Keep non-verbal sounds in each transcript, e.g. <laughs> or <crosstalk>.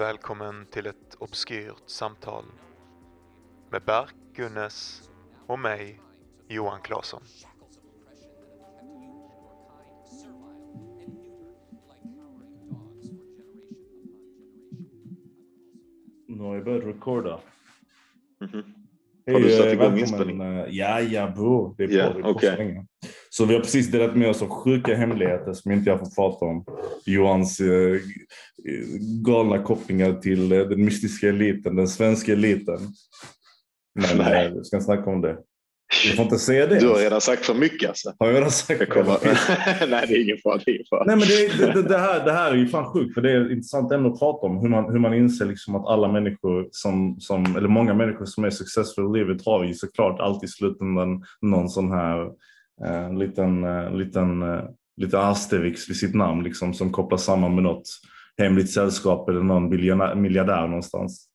Välkommen till ett obskyrt samtal med Berk Gunnes och mig, Johan Claesson. Nu har jag börjat recorda. Mhm. Hej, Har du satt eh, igång välkommen, inspelningen? eh, Ja, ja bro. Det är på. Ja, det kostar inget. Så vi har precis delat med oss av sjuka hemligheter som inte jag får prata om. Johans eh, galna kopplingar till eh, den mystiska eliten, den svenska eliten. Men Nej. eh, vi ska snacka om det. Vi får inte säga det. Du har redan sagt för mycket alltså. Har jag redan sagt Jag kommer... <laughs> Nej, det är ingen fara. Det fara. Nej, men det, det, det, det, här, det här är ju fan sjukt, för det är ett intressant ämne att prata om. Hur man, hur man inser liksom att alla människor, som, som, eller många människor som är successful i livet har ju såklart alltid i slutändan någon sån här eh, liten, eh, liten, eh, Lite asterix vid sitt namn liksom, som kopplas samman med något hemligt sällskap eller någon miljardär någonstans.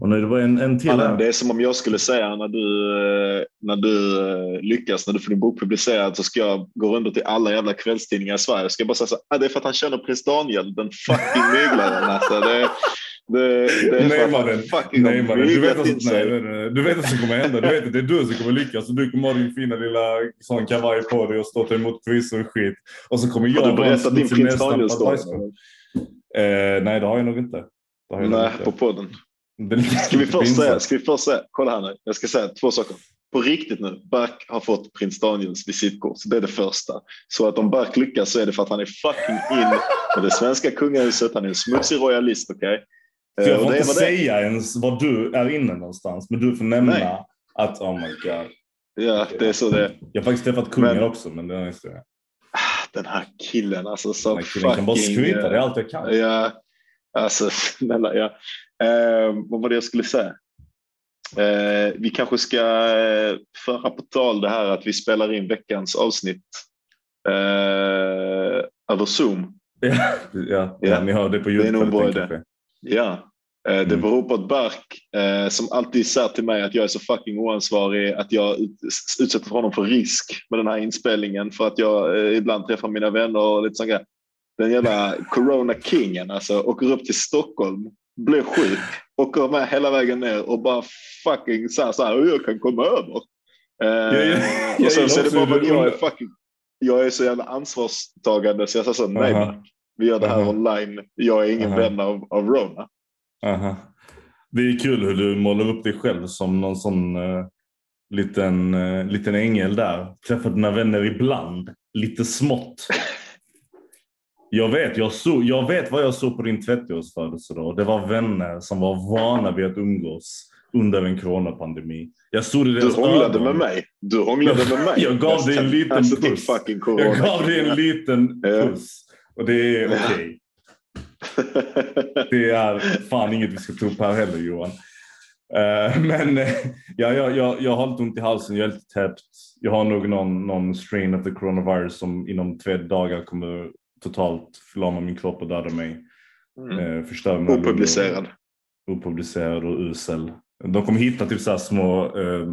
Och nu det var en, en till här. det är som om jag skulle säga när du, eh, när du eh, lyckas, när du får din bok publicerad så ska jag gå runt till alla jävla kvällstidningar i Sverige. Ska jag bara säga så ah, det är för att han känner prins Daniel, den fucking myglaren. Alltså, det, det, det är Nej mannen, nej, mannen. Du, vet in nej, nej, nej. du vet vad som kommer hända. Du vet att det är du som kommer lyckas du kommer ha din fina lilla sån kavaj på dig och stå ta emot quizzer och skit. Och så kommer jag Har du berättat din prins Daniel-story? Eh, nej, det har jag nog inte. Jag nog Nej, inte. på podden. Ska vi, först säga, ska vi först säga, kolla här nu, jag ska säga två saker. På riktigt nu, Berk har fått prins Daniels visitkort. Det är det första. Så att om Berk lyckas så är det för att han är fucking in med det svenska kungahuset. Han är en smutsig royalist, okej? Så jag Eh, får inte vad det säga ens var du är inne någonstans, men du får nämna Nej. att oh my god. Ja, det är så det. Jag har faktiskt träffat kungen Men- också, men det är inte det. Den här killen, alltså så Den här killen kan bara fucking... skryta, det är eh, allt jag kan. Ja, alltså <laughs> snälla, ja. Eh, vad var det jag skulle säga? Eh, vi kanske ska eh, föra på tal det här att vi spelar in veckans avsnitt eh, över Zoom. Ja, ja, Ja. ni hör det på är YouTube. nog en bra tänker idé. jag. Ja, eh, det Mm. beror på att Berk, eh, som alltid säger till mig att jag är så fucking oansvarig, att jag ut, utsätter honom för risk med den här inspelningen för att jag eh, ibland träffar mina vänner och lite sånt där. Den jävla corona-kingen alltså, åker upp till Stockholm, blir sjuk, åker med hela vägen ner och bara fucking säger så här, jag kan komma över. Eh, och sen så är det bara jag är fucking, jag är så jävla ansvarstagande så jag säger så, nej Aha. Berk, vi gör det här Aha. online, jag är ingen Aha. vän av, av Rona. Det är kul hur du målar upp dig själv som någon sån uh, liten, uh, liten ängel där. Träffar dina vänner ibland, lite smått. Jag vet, jag, såg, jag vet vad jag såg på din 30-årsfödelsedag. Det var vänner som var vana vid att umgås under en coronapandemi. Jag såg det Du hånglade med mig. Du hånglade med mig. Jag gav dig en liten alltså, puss. Jag gav dig en liten puss. Och det är okej. Det är fan inget vi ska ta upp här heller Johan. Eh, men eh, ja, jag, jag, jag har lite ont i halsen, jag är lite täppt. Jag har nog någon, någon strain of the coronavirus som inom två dagar kommer totalt förlama min kropp och döda mig. Mm. Eh, förstöra mina. Opublicerad. Opublicerad och usel. De kommer hitta typ så här små, eh,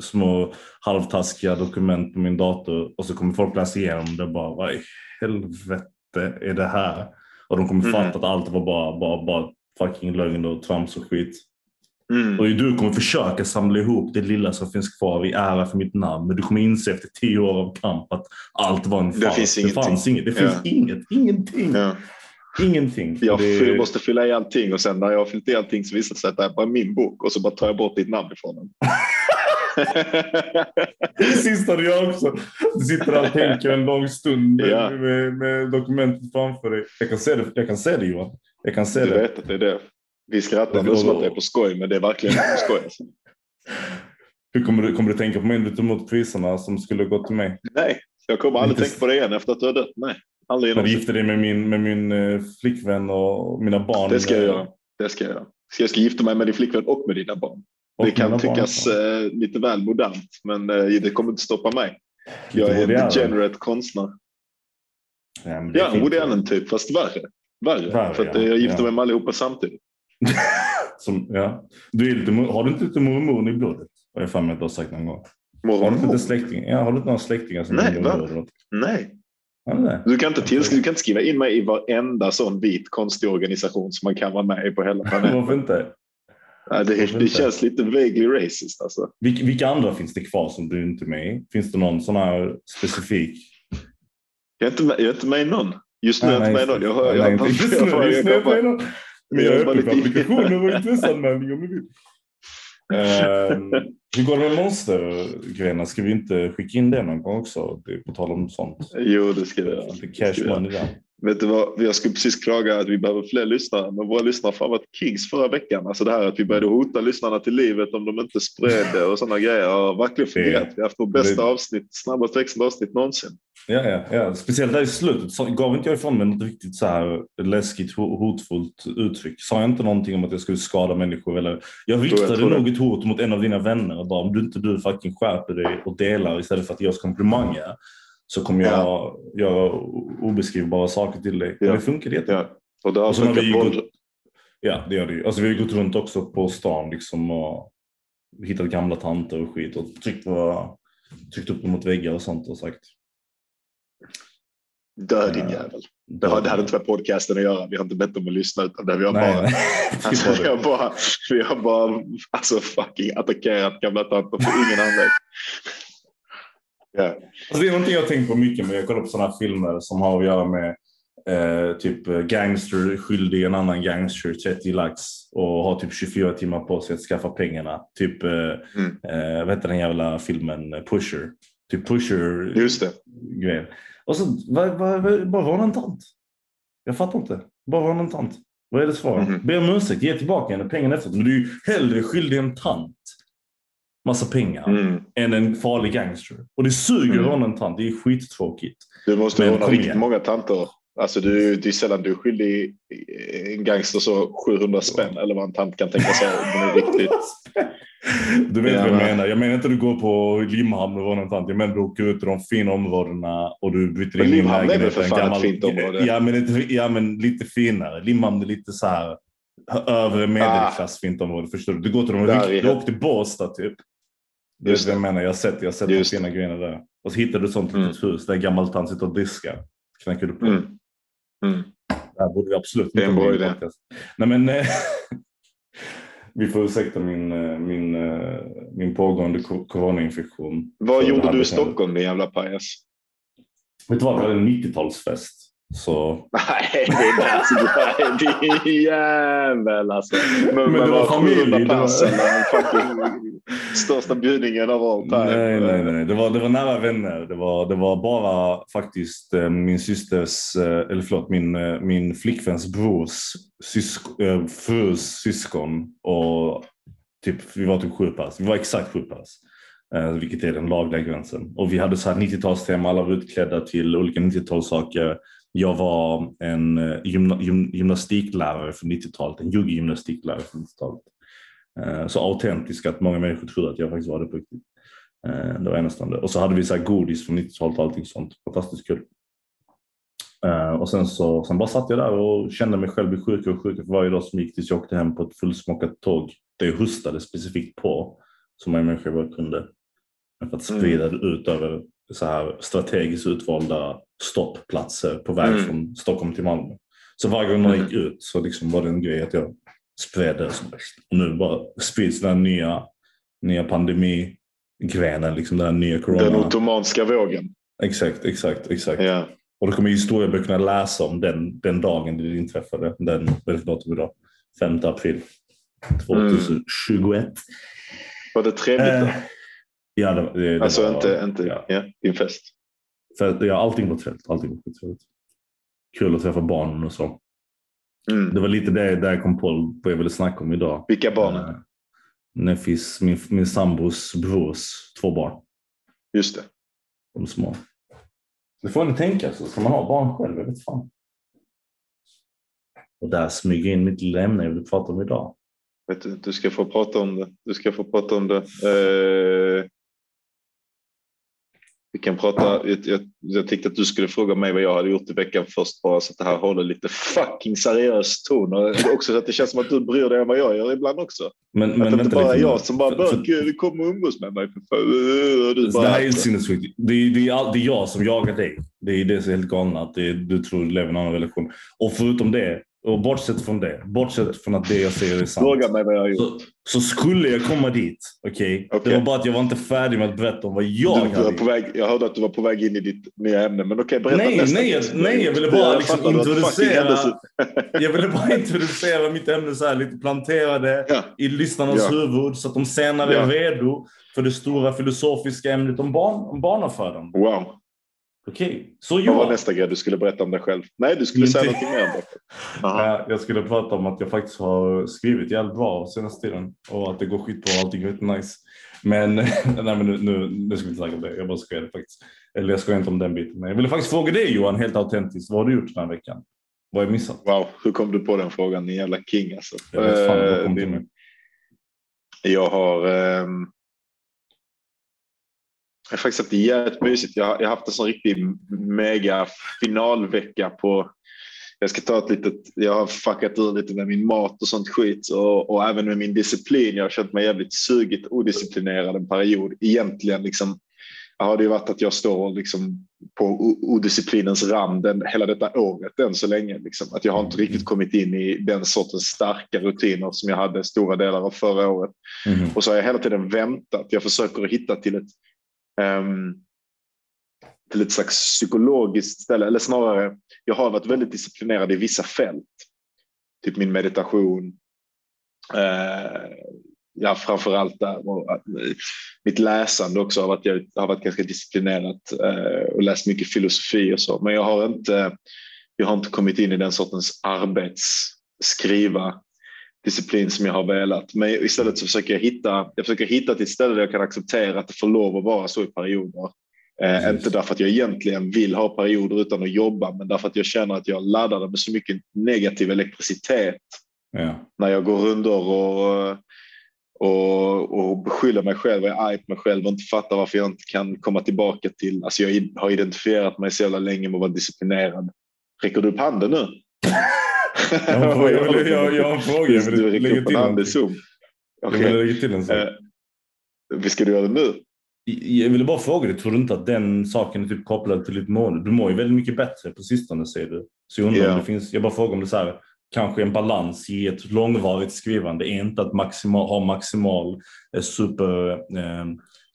små halvtaskiga dokument på min dator och så kommer folk läsa igenom det och bara vad i helvete är det här? Och de kommer Mhm. fatta att allt var bara, bara, bara fucking lögn och trams och skit. Mm. Och du kommer försöka samla ihop det lilla som finns kvar i ära för mitt namn. Men du kommer inse efter tio år av kamp att allt var en Det fars. finns det ingenting. fanns inget. Det Ja. finns inget. Ingenting. Ja. Ingenting. Jag det... måste fylla i allting och sen när jag har fyllt i allting så visar det sig att det är bara min bok och så bara tar jag bort ditt namn ifrån den. <laughs> Det sista du gör också. Du sitter där och tänker en lång stund med, Ja. med, med dokumentet framför dig. Jag kan se det, jag kan se det Johan. Jag kan se Du det. vet att det är det. Vi skrattar nu som att det är på skoj men det är verkligen på skoj. Alltså. Hur kommer du, kommer du tänka på mig när du tar emot priserna som skulle gå till mig? Nej, jag kommer aldrig Inte- tänka på det igen efter att du har dött. Nej, aldrig När du gifter dig med min, med min eh, flickvän och mina barn. Det ska jag eh, göra. Det ska jag göra. Så jag ska gifta mig med din flickvän och med dina barn. och Det kan barn tyckas också. eh, lite väl modernt, men det kommer inte stoppa mig. Jag är en degenerate konstnär. Ja, Ja. Woody Allen typ, fast värre. Värre, Värre, för att ja. jag gifter Ja. mig med allihopa samtidigt. <laughs> Som, ja. du är lite, har du inte lite mormor i blodet? Har jag för mig att du har sagt någon gång. Har du inte Mormor? släktingar? Ja, har du inte några släktingar som Nej, är mormor? Nej, det. Du kan, inte till, du kan inte skriva in mig i varenda sån vit konstig organisation som man kan vara med i på hela <laughs> planeten. Varför inte? Ja, det, Varför det inte? känns lite vaguely racist alltså. Vilka, vilka andra finns det kvar som du inte är med i? Finns det någon sån här specifik? Jag är inte med, jag är inte med i någon. Just nu är jag inte med i någon. Jag, har- jag, jag, jag, jag, jag i jag, någon. Men jag var för lite- applikationer och intresseanmälningar <laughs> om ni vill. Ehm, Hur går det med monstergrejerna? Ska vi inte skicka in det någon gång också? Det på tal om sånt. Jo, det ska jag göra. Lite Det cash money där. Vet du vad? Jag skulle precis klaga att vi behöver fler lyssnare, men våra lyssnare har varit kings förra veckan. Alltså det här att vi började hota lyssnarna till livet om de inte spred och sådana grejer har verkligen fungerat. Vi har haft vårt bästa avsnitt, snabbast växande avsnitt någonsin. Ja, ja, ja. Speciellt där i slutet så gav inte jag ifrån mig något riktigt så här läskigt, ho- hotfullt uttryck. Sa jag inte någonting om att jag skulle skada människor? Eller... Jag riktade nog ett hot mot en av dina vänner och bara om du inte du fucking skärper dig och delar istället för att ge oss komplimanger så kommer jag Ja. göra obeskrivbara saker till dig. Ja. Det funkade jättebra. Ja. Och det har Och så har vi gått, ja, det gör det ju. Alltså, vi har gått runt också på stan liksom och hittat gamla tanter och skit och tryckt, våra, tryckt upp dem mot väggar och sånt och sagt. Död din Ja. jävel. Det, har, det hade inte med podcasten att göra. Vi har inte bett dem att lyssna utan det vi har Nej, bara nej. <laughs> Alltså, vi har bara, vi har bara alltså, fucking attackerat gamla tanter för ingen anledning. Ja. Alltså, det är någonting jag tänkt på mycket med. Jag kollar på sådana här filmer som har att göra med eh, typ eh, gangster skyldig en annan gangster 30 lax och har typ 24 timmar på sig att skaffa pengarna. Typ, eh, Mm. eh, vad heter den jävla filmen Pusher? Typ Pusher Just det. grejen. Och så vad, vad, vad, bara var en tant. Jag fattar inte. Bara var en tant. Vad är det svaret? Mhm. Be om ursäkt, ge tillbaka henne pengarna efteråt. Men du är ju hellre skyldig en tant massa pengar Mm. än en farlig gangster. Och det suger Mm. att råna en tant. Det är skittråkigt. Du måste kom riktigt igen. många tanter. Alltså du, det är sällan du är skyldig en gangster så 700 spänn eller vad en tant kan tänka sig riktigt. <laughs> Du vet Ja, vad jag men- menar. Jag menar inte att du går på Limhamn och rånar en tant. Jag menar du åker ut i de fina områdena och du byter in i en Limhamn är väl lägenhet. för fan ett fint område? Ja men, lite, ja, men lite finare. Limhamn är lite så här övre medelklass fint område. Förstår du? Du går till de är Du åker till Båstad typ. Just vad jag det. menar. Jag har sett, jag har sett de fina grejerna där. Och så hittar du sånt Mm. litet hus där en gammal tant sitter och diskar. Knäcker du på. Mm. Mm. Det här borde vi absolut Det är en inte bra idé. Nej, men, eh, <laughs> vi får ursäkta min, eh, min, eh, min pågående co- coronainfektion. Vad det gjorde du i. Stockholm din jävla pajas? Vet du vad, vi hade en 90-talsfest. Så, <laughs> Nej, det är alltså, din jävel alltså. Men, Men det var familj, 700 det var- största bjudningen av all time. nej, nej, nej. Det var, det var nära vänner. Det var, det var bara faktiskt eh, min systers, eh, eller förlåt, min, eh, min flickväns brors sysk, frus syskon. Och typ, vi var typ sju pers. Vi var exakt sju. Eh, vilket är den lagliga gränsen. Och vi hade så här 90-talstema, alla var utklädda till olika 90-talssaker. Jag var en eh, gymna, gym, gymnastiklärare för 90-talet, en jugggymnastiklärare för 90-talet. Eh, så autentisk att många människor trodde att jag faktiskt var det på riktigt. Eh, det var enastående. Och så hade vi så här godis från 90-talet och allting sånt. Fantastiskt kul. Och sen så sen bara satt jag där och kände mig själv bli sjukare och sjukare för varje dag som gick tills jag åkte hem på ett fullsmockat tåg där jag hostade specifikt på så många människor jag bara kunde. För att sprida det ut över så här strategiskt utvalda stoppplatser på väg Mm. från Stockholm till Malmö. Så varje gång man Mm. gick ut så liksom var det en grej att jag spred det. som bäst. Och nu bara sprids den här nya, nya pandemigrenen, liksom den här nya Den corona. ottomanska vågen. Exakt, exakt, exakt. Ja. Och då kommer historieböckerna läsa om den, den dagen det inträffade. Den, för datum idag? 5 april 2021. Var det trevligt? Eh, ja, det, det, alltså var, inte, inte Ja. ja. din fest. För, ja, allting var trevligt. Allting var trevligt. Kul att träffa barnen och så. Mm. Det var lite det där jag kom på vad jag ville snacka om idag. Vilka barn? Eh, Neffis, min, min sambos brors två barn. Just det. De små. Det får ni tänka så. Ska man ha barn själv? Jag vet fan. Och där smyger in mitt lilla ämne jag vill prata om idag. Vet du, du ska få prata om det. Du ska få prata om det. Eh, Vi kan prata, jag, jag, jag tyckte att du skulle fråga mig vad jag hade gjort i veckan först bara så att det här håller lite fucking seriös ton. Och också så att det känns som att du bryr dig om vad jag gör ibland också. Men, men att det inte bara är jag som bara För- för- du kommer umgås med mig för. Och Du Det bara, här är helt sinnessjukt. Det är, det, är det är jag som jagar dig. Det är det som är helt galna. Att det är, du tror du lever i en annan relation. Och förutom det, och bortsett från det, bortsett från att det jag säger är sant. fråga mig vad jag har gjort. Så, så skulle jag komma dit, okej? Okej. Det var bara att jag var inte färdig med att berätta om vad jag Du, du var hade på väg, jag hörde att du var på väg in i ditt nya ämne, men okej, berätta Nej, nästa nej, grej. nej, jag ville bara Jag liksom introducera-. <laughs> Jag ville bara introducera mitt ämne så här, lite planterade Ja, i lyssnarnas Ja. huvud så att de senare Ja. är redo för det stora filosofiska ämnet om, barn, om barnafödande. wow. Okej, så Vad var nästa grej du skulle berätta om dig själv? Nej, du skulle säga någonting mer om det. <laughs> Aha. Jag skulle prata om att jag faktiskt har skrivit jävligt bra senaste tiden och att det går skitbra och allting är väldigt nice. Men, <laughs> nej, men nu, nu, nu ska vi inte snacka om det. Jag bara skojade faktiskt. Eller jag skojar inte om den biten. Men jag ville faktiskt fråga dig Johan, helt autentiskt. Vad har du gjort den här veckan? Vad har jag missat? Wow, hur kom du på den frågan? Ni jävla king alltså. Jag vet fan, vad Eh? Jag har, ehm, jag har faktiskt haft det jävligt mysigt. Jag har, jag har haft en sån riktig mega finalvecka på jag ska ta ett litet, jag har fuckat ur lite med min mat och sånt skit och, och även med min disciplin. Jag har känt mig jävligt sugigt odisciplinerad en period. Egentligen liksom, har det ju varit att jag står liksom på odisciplinens rand hela detta året än så länge. Liksom. Att jag har inte riktigt kommit in i den sortens starka rutiner som jag hade stora delar av förra året. Mhm. Och så har jag hela tiden väntat. Jag försöker hitta till ett, Um, till ett slags psykologiskt ställe. Eller snarare, jag har varit väldigt disciplinerad i vissa fält. Typ min meditation. Eh, ja, framförallt där. Och, eh, mitt läsande också har varit, jag har varit ganska disciplinerat eh, och läst mycket filosofi och så. Men jag har inte, jag har inte kommit in i den sortens arbets, skriva, disciplin som jag har velat. Men istället så försöker jag hitta, jag försöker hitta ett ställe där jag kan acceptera att det får lov att vara så i perioder. Eh, inte därför att jag egentligen vill ha perioder utan att jobba, men därför att jag känner att jag laddar med så mycket negativ elektricitet Ja. när jag går runder och, och, och beskyller mig själv och är arg på mig själv och inte fattar varför jag inte kan komma tillbaka till... Alltså jag har identifierat mig så jävla länge med att vara disciplinerad. Räcker du upp handen nu? <laughs> Jag har en fråga. Jag vill- jag- jag har en fråga. Jag vill Du upp till en. Zoom. Jag Okej. vill lägga till en sak. Eh, ska du göra det nu? Jag ville bara fråga dig, tror du inte att den saken är typ kopplad till ditt mående? Du mår ju väldigt mycket bättre på sistone säger du. Så jag undrar Ja. om det finns, jag bara frågar om det är så här, kanske en balans i ett långvarigt skrivande är inte att maximal, ha maximal eh, super eh,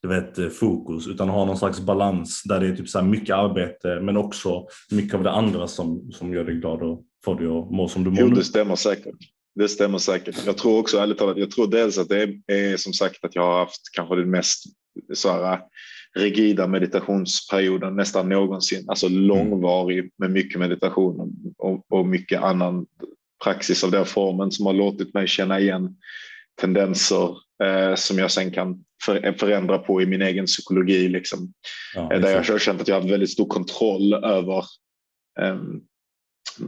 du vet, eh, fokus utan ha någon slags balans där det är typ så mycket arbete men också mycket av det andra som, som gör dig glad och får dig att må som du mår Jo, det stämmer säkert. Det stämmer säkert. Jag tror också ärligt talat, jag tror dels att det är, är som sagt att jag har haft kanske den mest så här, rigida meditationsperioden nästan någonsin. Alltså långvarig med mycket meditation och, och mycket annan praxis av den formen som har låtit mig känna igen tendenser eh, som jag sen kan för, förändra på i min egen psykologi. Liksom. Ja, Där jag har känt att jag har haft väldigt stor kontroll över ehm,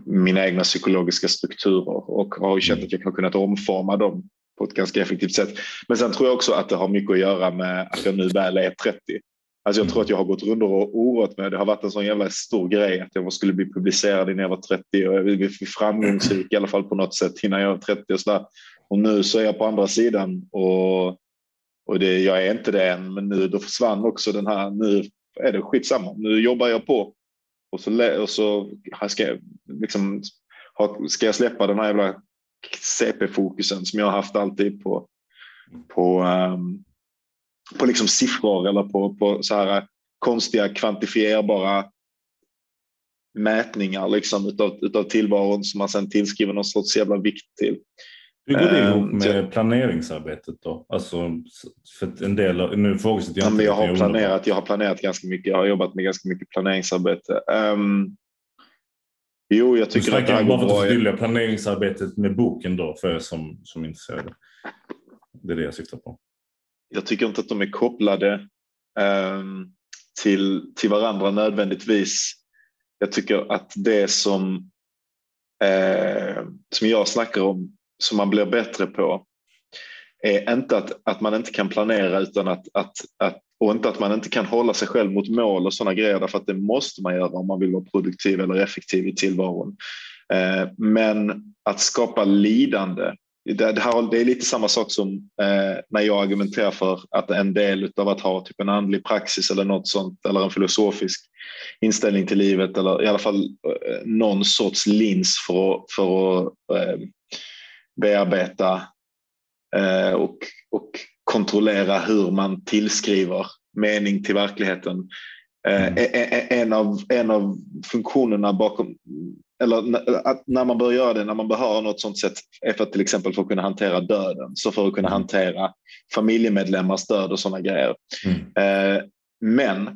mina egna psykologiska strukturer och har känt Mm. att jag har kunnat omforma dem på ett ganska effektivt sätt. Men sen tror jag också att det har mycket att göra med att jag nu väl är 30. Alltså jag tror Mm. att jag har gått runt och oroat mig. Det har varit en sån jävla stor grej att jag skulle bli publicerad innan jag var 30 och jag vill bli framgångsrik i alla fall på något sätt innan jag var 30 och sådär. Och nu så är jag på andra sidan och, och det, jag är inte det än, men nu då försvann också den här, nu är det skitsamma, nu jobbar jag på. Och så, och så ska jag, liksom, ska jag släppa den här jävla CP-fokusen som jag har haft alltid på, på, um, på liksom siffror eller på, på så här eh, konstiga kvantifierbara mätningar liksom utav, utav tillvaron som man sen tillskriver någon sorts jävla vikt till. Hur går det ihop Ehm, med planeringsarbetet då? Alltså, för en del av, nu ifrågasätter jag Ja, inte jag har bara. planerat, jag har planerat ganska mycket. Jag har jobbat med ganska mycket planeringsarbete. Um, jo, jag tycker att det här bara går för att förtydliga planeringsarbetet med boken då för er som, som är intresserade. Det är det jag syftar på. Jag tycker inte att de är kopplade ehm, till, till varandra nödvändigtvis. Jag tycker att det som, eh, som jag snackar om, som man blir bättre på, är inte att, att man inte kan planera utan att, att, att och inte att man inte kan hålla sig själv mot mål och sådana grejer därför att det måste man göra om man vill vara produktiv eller effektiv i tillvaron. Eh, men att skapa lidande det, här, det är lite samma sak som eh, när jag argumenterar för att en del av att ha typ en andlig praxis eller något sånt eller en filosofisk inställning till livet eller i alla fall eh, någon sorts lins för att, för att eh, bearbeta eh, och, och kontrollera hur man tillskriver mening till verkligheten. Eh, mm. En, av, en av funktionerna bakom eller att när man bör göra det, när man behöver något sånt sätt, är för att till exempel för att kunna hantera döden, så för att kunna mm. hantera familjemedlemmars död och sådana grejer. Mm. Eh, men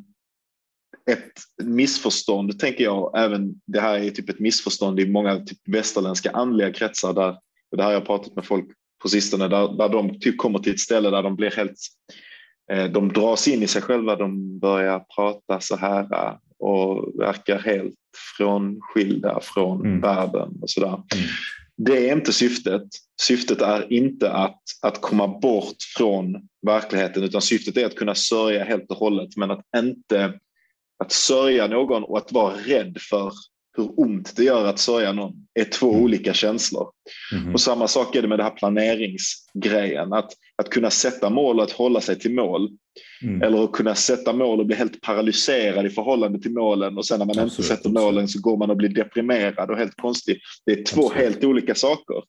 ett missförstånd, tänker jag, även det här är typ ett missförstånd i många typ västerländska andliga kretsar, där, och det här har jag pratat med folk på sistone, där, där de typ kommer till ett ställe där de blir helt eh, de dras in i sig själva, de börjar prata så här och verkar helt frånskilda från mm. världen och sådär. Mm. Det är inte syftet. Syftet är inte att, att komma bort från verkligheten utan syftet är att kunna sörja helt och hållet men att inte att sörja någon och att vara rädd för hur ont det gör att sörja någon är två mm. olika känslor. Mm. Och samma sak är det med den här planeringsgrejen. Att, att kunna sätta mål och att hålla sig till mål. Mm. Eller att kunna sätta mål och bli helt paralyserad i förhållande till målen och sen när man absolut, inte sätter absolut. målen så går man och blir deprimerad och helt konstig. Det är två absolut. helt olika saker.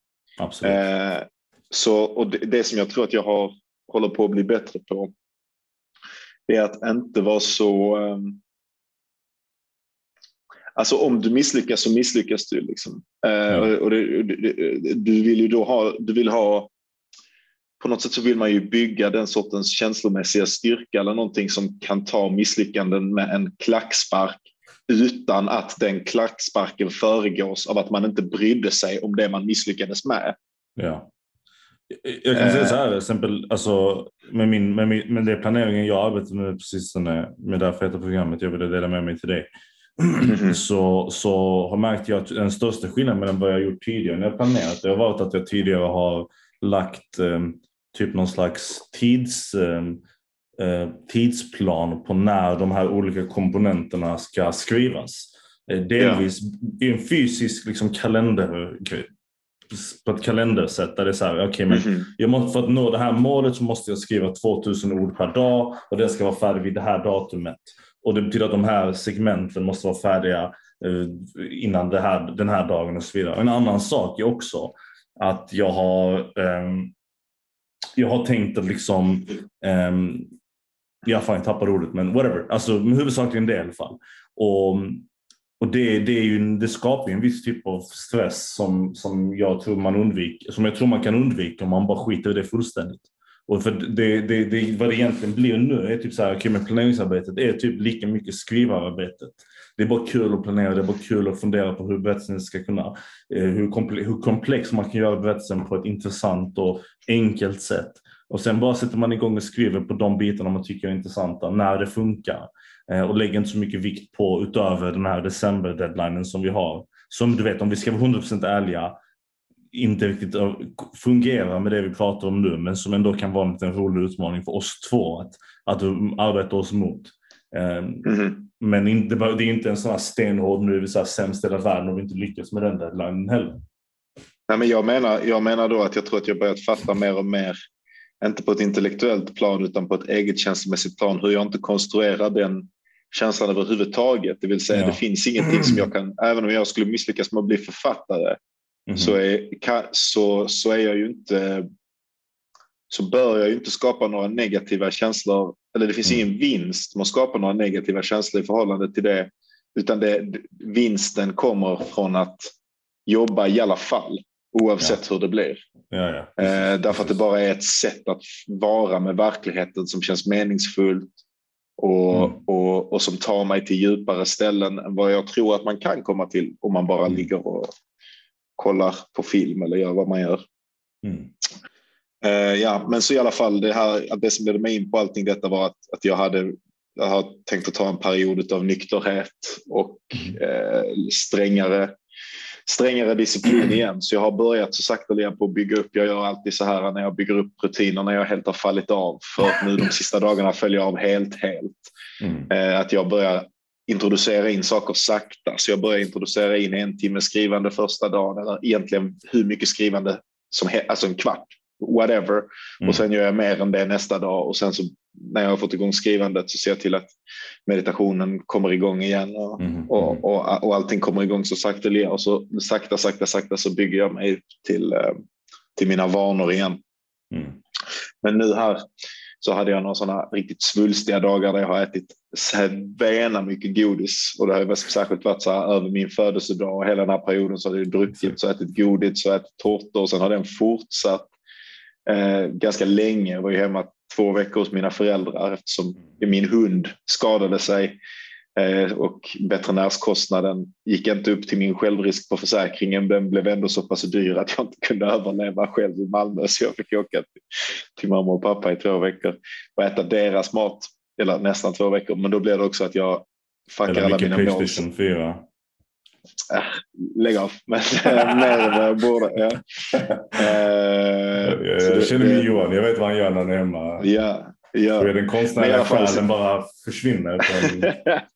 Eh, så, och det, det, som jag tror att jag har, håller på att bli bättre på det är att inte vara så um, Alltså om du misslyckas så misslyckas du. Liksom. Eh, ja. och det, du vill ju då ha, du vill ha, på något sätt så vill man ju bygga den sortens känslomässiga styrka eller någonting som kan ta misslyckanden med en klackspark utan att den klacksparken föregås av att man inte brydde sig om det man misslyckades med. Ja. Jag kan säga så här, exempel, alltså, med, min, med, min, med det planeringen jag arbetar med precis med det här feta programmet jag ville dela med mig till dig. Mm-hmm. <clears throat> så, så har märkt jag att den största skillnaden mellan vad jag gjort tidigare när jag planerat det har varit att jag tidigare har lagt eh, typ någon slags tids, eh, eh, tidsplan på när de här olika komponenterna ska skrivas. Eh, delvis i en fysisk liksom, kalender på ett kalendersätt där det är så här, okay, men mm -hmm. jag måste, för att nå det här målet så måste jag skriva 2000 ord per dag och den ska vara färdig vid det här datumet. Och det betyder att de här segmenten måste vara färdiga eh, innan här, den här dagen och så vidare. En annan sak är också att jag har, eh, jag har tänkt att liksom, eh, jag fan jag ordet men whatever, alltså huvudsakligen det i alla fall. Och, och det, det, är ju, det skapar ju en viss typ av stress som, som jag tror man undviker, som jag tror man kan undvika om man bara skiter i det fullständigt. Och för det, det, det, vad det egentligen blir nu är typ så här, okay, men planeringsarbetet är typ lika mycket skrivararbetet. Det är bara kul att planera, det är bara kul att fundera på hur berättelsen ska kunna, eh, hur, komple hur komplex man kan göra berättelsen på ett intressant och enkelt sätt. Och sen bara sätter man igång och skriver på de bitarna man tycker är intressanta när det funkar. Eh, och lägger inte så mycket vikt på utöver den här december-deadlinen som vi har. Som du vet, om vi ska vara 100% ärliga, inte riktigt fungerar med det vi pratar om nu, men som ändå kan vara en liten rolig utmaning för oss två att, att arbeta oss mot. Mm -hmm. Men inte, det är inte en sån här stenhård, nu är vi så här sämst i hela världen och vi inte lyckas med den deadlinen heller. Nej, men jag, menar, jag menar då att jag tror att jag börjat fatta mer och mer, inte på ett intellektuellt plan utan på ett eget känslomässigt plan, hur jag inte konstruerar den känslan överhuvudtaget. Det vill säga ja. det finns ingenting som jag kan, även om jag skulle misslyckas med att bli författare, Mm. Så, är, så, så är jag ju inte så bör jag ju inte skapa några negativa känslor, eller det finns mm. ingen vinst med att skapa några negativa känslor i förhållande till det, utan det, vinsten kommer från att jobba i alla fall, oavsett ja. hur det blir. Ja, ja. Eh, därför att det bara är ett sätt att vara med verkligheten som känns meningsfullt och, mm. och, och som tar mig till djupare ställen än vad jag tror att man kan komma till om man bara mm. ligger och kollar på film eller gör vad man gör. Mm. Uh, ja, men så i alla fall det här, att det som ledde mig in på allting detta var att, att jag hade jag har tänkt att ta en period av nykterhet och uh, strängare strängare disciplin <clears throat> igen. Så jag har börjat så sakta på att bygga upp. Jag gör alltid så här när jag bygger upp rutiner när jag helt har fallit av. För nu de sista dagarna följer jag av helt, helt. Mm. Eh, att jag börjar introducera in saker sakta. Så jag börjar introducera in en timme skrivande första dagen eller egentligen hur mycket skrivande som helst, alltså en kvart, whatever. Mm. Och sen gör jag mer än det nästa dag och sen så när jag har fått igång skrivandet så ser jag till att meditationen kommer igång igen och, Mm. och, och, och allting kommer igång så sakta och så sakta, sakta, sakta så bygger jag mig till, eh, till mina vanor igen. Mm. Men nu här så hade jag några sådana riktigt svulstiga dagar där jag har ätit bena mycket godis. Och det har ju särskilt varit så här över min födelsedag och hela den här perioden så har jag druckit så ätit godis så ätit tårtor. Och sen har den fortsatt eh, ganska länge. Jag var ju hemma två veckor hos mina föräldrar eftersom min hund skadade sig och veterinärskostnaden gick inte upp till min självrisk på försäkringen. Den blev ändå så pass dyr att jag inte kunde överleva själv i Malmö så jag fick åka till, till mamma och pappa i två veckor och äta deras mat, eller nästan två veckor. Men då blev det också att jag fuckar alla mina mål. Playstation 4. Lägg av, men eh, mer än vad jag borde. Ja. Eh, Jag, känner mig Johan, jag vet vad han gör när han är hemma. Ja, ja. Då är den konstnärliga själen bara försvinner. <laughs>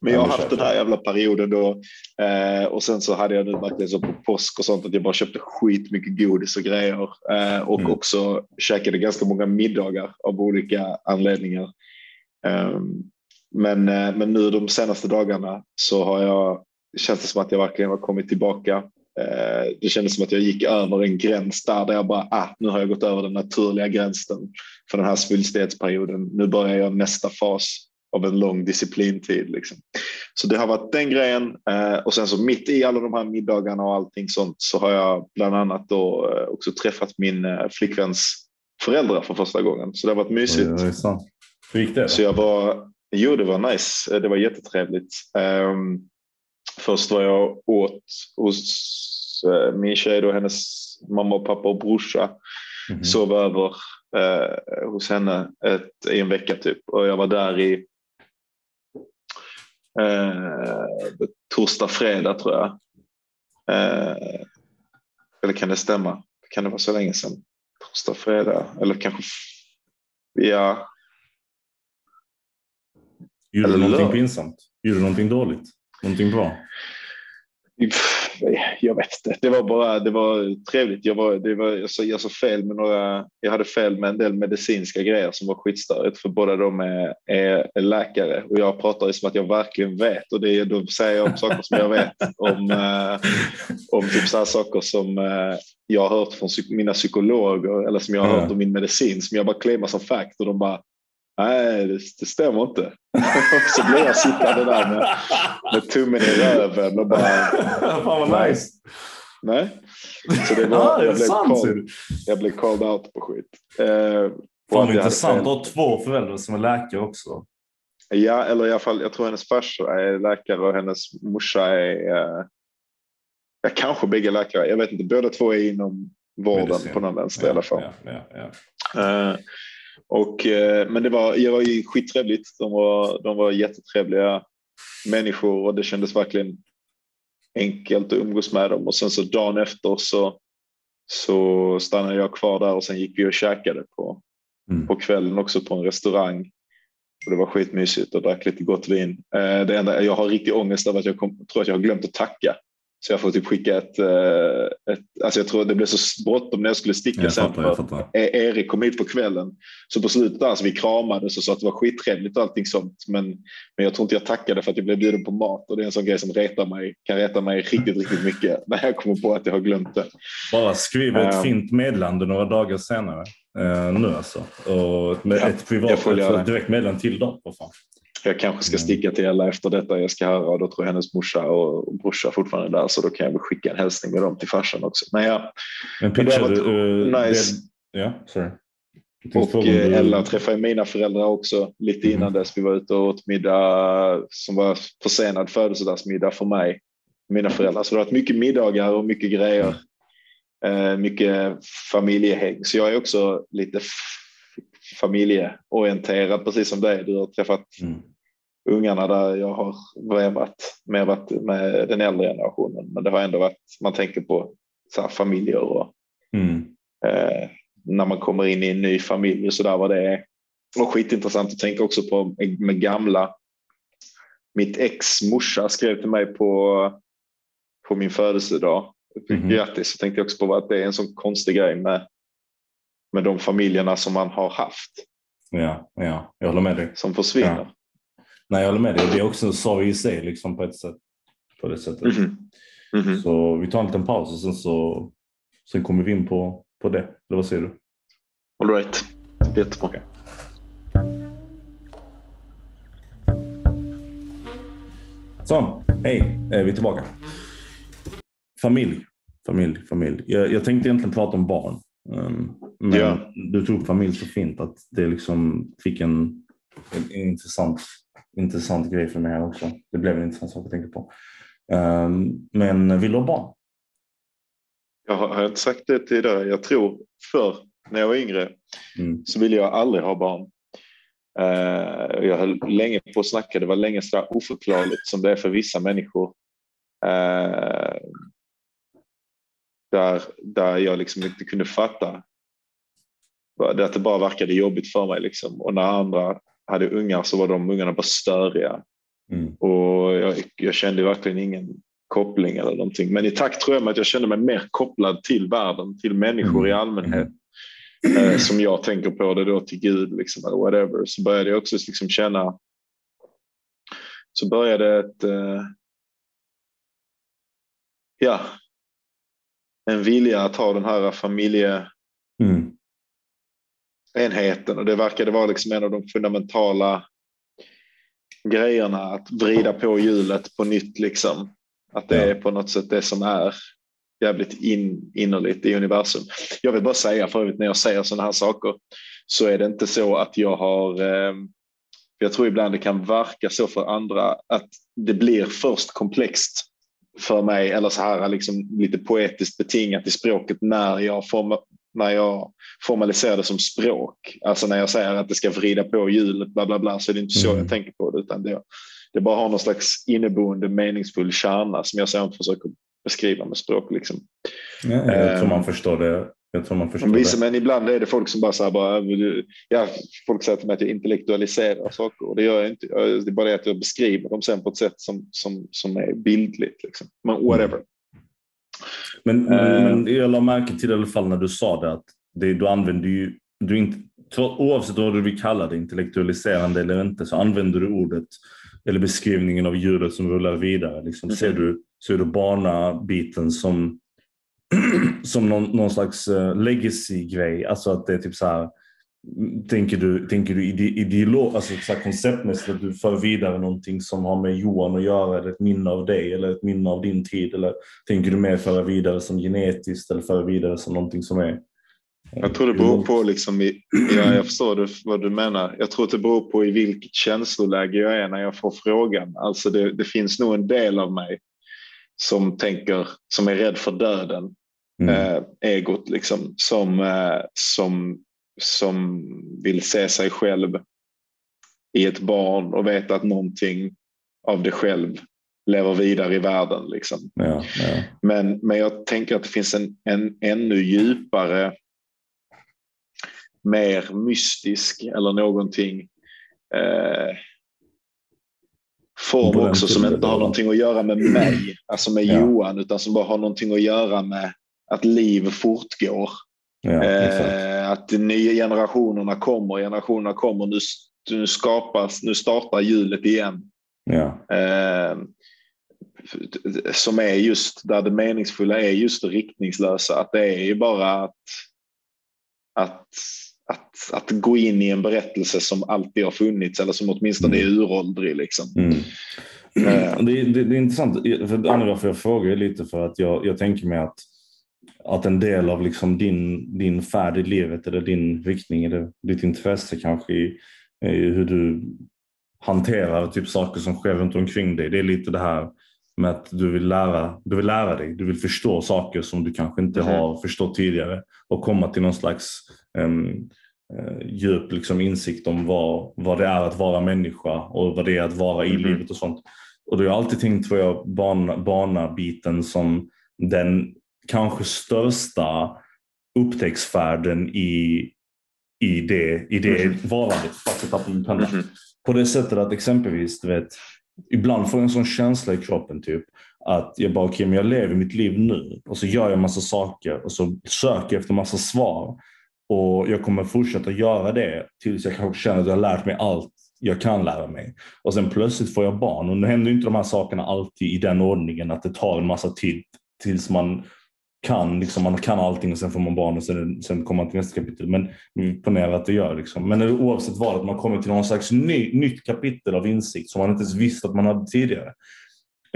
Men jag har haft den här jävla perioden då eh, och sen så hade jag nu verkligen så på påsk och sånt att jag bara köpte skitmycket godis och grejer eh, och Mm. också käkade ganska många middagar av olika anledningar. Eh, men, men nu de senaste dagarna så har jag känns det som att jag verkligen har kommit tillbaka. Eh, det kändes som att jag gick över en gräns där, där jag bara, ah, nu har jag gått över den naturliga gränsen för den här svulstighetsperioden. Nu börjar jag nästa fas av en lång disciplintid. Liksom. Så det har varit den grejen eh, och sen så mitt i alla de här middagarna och allting sånt så har jag bland annat då eh, också träffat min eh, flickväns föräldrar för första gången. Så det har varit mysigt. Oj, sant. Hur gick det? Så jag var, jo det var nice, det var jättetrevligt. Um, först var jag åt hos uh, min tjej då, hennes mamma och pappa och brorsa. Mhm. Sov över eh, hos henne ett, i en vecka typ och jag var där i eh, torsdag, fredag tror jag. Eh, eller kan det stämma? Kan det vara så länge sedan? Torsdag, fredag eller kanske ja, Gjorde du någonting pinsamt? Gjorde du någonting dåligt? Någonting bra? Jag vet inte. Det var bara det var trevligt. Jag, var, det var, jag, sa, jag sa fel med några. Jag hade fel med en del medicinska grejer som var skitstörigt för båda de är, är, läkare och jag pratar ju som att jag verkligen vet och det då säger jag om saker som jag vet om, eh, om typ så här saker som eh, jag har hört från mina psykologer eller som jag har hört om min medicin som jag bara claimar som fact och de bara Nej, det, det stämmer inte. <laughs> så blir jag sittande där med, med tummen i röven och bara <laughs> Fan vad nice. Nej. Så det var, <laughs> ah, det jag, blev called, du. jag blev called out på skit. Eh, Fan vad intressant fel. att ha två föräldrar som är läkare också. Ja, eller i alla fall, jag tror hennes farsa är läkare och hennes morsa är... Eh, ja, kanske bägge läkare. Jag vet inte, båda två är inom vården Medicin. på någon vänster i alla fall. Ja, ja, ja. Eh, och, eh, men det var, det var ju skittrevligt. De var, de var jättetrevliga människor och det kändes verkligen enkelt att umgås med dem. Och sen så dagen efter så, så stannade jag kvar där och sen gick vi och käkade på, Mm. på kvällen också på en restaurang. Och det var skitmysigt och drack lite gott vin. Eh, det enda, jag har riktig ångest över att jag kom, tror att jag har glömt att tacka. Så jag får typ skicka ett, eh, ett alltså jag tror det blev så bråttom när jag skulle sticka Jag sen. fattar, fattar. E- Erik kom hit på kvällen. Så på slutet där så vi kramades och sa att det var skittrevligt och allting sånt. Men, men jag tror inte jag tackade för att jag blev bjuden på mat och det är en sån grej som retar mig, kan reta mig riktigt, riktigt mycket <laughs> när jag kommer på att jag har glömt det. Bara skriv ett Ja. fint meddelande några dagar senare. Eh, nu alltså. Och ett, med, Ja, ett privat, ett direkt meddelande till dem. Vad fan. Jag kanske ska Mm. sticka till Ella efter detta jag ska höra och då tror jag hennes morsa och brorsa fortfarande är där så då kan jag väl skicka en hälsning med dem till farsan också. Men ja, Men Men det varit eh, nice. Det, ja, sorry. Och eh, Ella träffade mina föräldrar också lite innan Mm. dess. Vi var ute och åt middag som var försenad födelsedagsmiddag för mig. Mina föräldrar. Så det har varit mycket middagar och mycket grejer. Eh, mycket familjehäng. Så jag är också lite familjeorienterad precis som dig. Du har träffat Mm. Ungarna där jag har vevat. mer varit med den äldre generationen. Men det har ändå varit, man tänker på så här, familjer och Mm. eh, när man kommer in i en ny familj och så där vad det är. Och skitintressant att tänka också på med gamla. Mitt ex morsa skrev till mig på, på min födelsedag. Mhm. Grattis. Så tänkte jag också på att det är en sån konstig grej med, med de familjerna som man har haft Ja, ja, jag håller med dig. som försvinner. Ja. Nej, jag håller med dig. Det är också en sorg i sig liksom, på ett sätt. På det sättet. Mhm. Mhm. Så vi tar en liten paus och sen, så, sen kommer vi in på, på det. Eller vad säger du? All right. Jättebra. Okej. Så, hej, eh, vi är tillbaka. Familj, familj, familj. Jag, jag tänkte egentligen prata om barn. Um, men Ja. du tog upp familj så fint att det liksom fick en, en, en intressant, intressant grej för mig här också. Det blev en intressant sak att tänka på. Um, men vill du ha barn? Jag har, har jag inte sagt det tidigare? Jag tror förr när jag var yngre Mm. så ville jag aldrig ha barn. Eh, jag höll länge på att snacka. Det var länge så oförklarligt som det är för vissa människor. Eh, där, där jag liksom inte kunde fatta. Att det bara verkade jobbigt för mig. Liksom. Och när andra hade ungar så var de ungarna bara störiga. Mm. Och jag, jag kände verkligen ingen koppling eller någonting. Men i takt tror jag med att jag kände mig mer kopplad till världen, till människor i Mm. allmänhet. Eh, som jag tänker på det då till Gud liksom, eller whatever. Så började jag också liksom känna så började ett eh, ja, en vilja att ha den här familjeenheten Mm. och det verkade vara liksom en av de fundamentala grejerna att vrida på hjulet på nytt liksom. Att det är på något sätt det som är jävligt in, innerligt i universum. Jag vill bara säga för övrigt när jag säger sådana här saker så är det inte så att jag har eh, jag tror ibland det kan verka så för andra att det blir först komplext för mig eller så här liksom lite poetiskt betingat i språket när jag, form, när jag formaliserar det som språk. Alltså när jag säger att det ska vrida på hjulet bla bla bla så är det inte så Mm. jag tänker på det utan det, det bara har någon slags inneboende meningsfull kärna som jag sedan försöker beskriva med språk. Liksom. Ja, jag tror man Ehm. förstår det. Jag tror man förstår Men, vissa, det. men ibland är det folk som bara, så här, bara ja, folk säger till mig att jag intellektualiserar saker och det gör jag inte. Det är bara det att jag beskriver dem sen på ett sätt som, som, som är bildligt. Liksom. Men whatever. Men, Eh. men, men jag la märke till i alla fall när du sa det att det, du använder ju, du inte, oavsett vad du vill kalla det, intellektualiserande eller inte, så använder du ordet eller beskrivningen av djuret som rullar vidare. Liksom, Mhm. ser, du, ser du barnabiten som, <clears throat> som någon, någon slags uh, legacy-grej? Alltså att det är typ så här, tänker du, tänker du ide, ideolog, alltså så konceptmässigt att du för vidare någonting som har med Johan att göra eller ett minne av dig eller ett minne av din tid? Eller tänker du mer föra vidare som genetiskt eller föra vidare som någonting som är Jag tror det beror på, liksom i, ja, jag förstår det, vad du menar. Jag tror att det beror på i vilket känsloläge jag är när jag får frågan. Alltså det, det finns nog en del av mig som tänker, som är rädd för döden. Mm. eh, egot liksom, som, eh, som, som vill se sig själv i ett barn och veta att någonting av det själv lever vidare i världen. Liksom. Ja, ja. Men, men jag tänker att det finns en, en ännu djupare, mer mystisk eller någonting eh, form På också som inte har någonting att göra med mig, alltså med Ja. Johan, utan som bara har någonting att göra med att liv fortgår. Ja. Eh, att de nya generationerna kommer, generationerna kommer, nu, nu skapas, nu startar hjulet igen. Ja, Eh, som är just där det meningsfulla är just det riktningslösa. Att det är ju bara att, att, att, att gå in i en berättelse som alltid har funnits eller som åtminstone är uråldrig. Liksom. Mm. Eh. <clears throat> Det, det, det är intressant. För varför jag frågar är lite för att jag, jag tänker mig att, att en del av liksom din, din färd i livet eller din riktning eller ditt intresse kanske i, i hur du hanterar typ saker som sker runt omkring dig. Det är lite det här med att du vill lära, du vill lära dig. Du vill förstå saker som du kanske inte Mhm. har förstått tidigare och komma till någon slags um, djup liksom, insikt om vad, vad det är att vara människa och vad det är att vara i Mhm. livet och sånt. Och då har jag alltid tänkt på jag bana, bana-biten som den kanske största upptäcktsfärden i, i det, i det Mhm. varandet. Penna. Mhm. På det sättet att exempelvis, du vet, ibland får jag en sån känsla i kroppen typ att jag bara, okej, men jag lever mitt liv nu och så gör jag massa saker och så söker jag efter massa svar. Och jag kommer fortsätta göra det tills jag kanske känner att jag har lärt mig allt jag kan lära mig. Och sen plötsligt får jag barn och nu händer inte de här sakerna alltid i den ordningen att det tar en massa tid tills man kan, liksom, man kan allting och sen får man barn och sen, sen kommer man till nästa kapitel. Men mm, ponera att det gör. Liksom. Men oavsett vad, att man kommer till någon slags ny, nytt kapitel av insikt som man inte ens visste att man hade tidigare.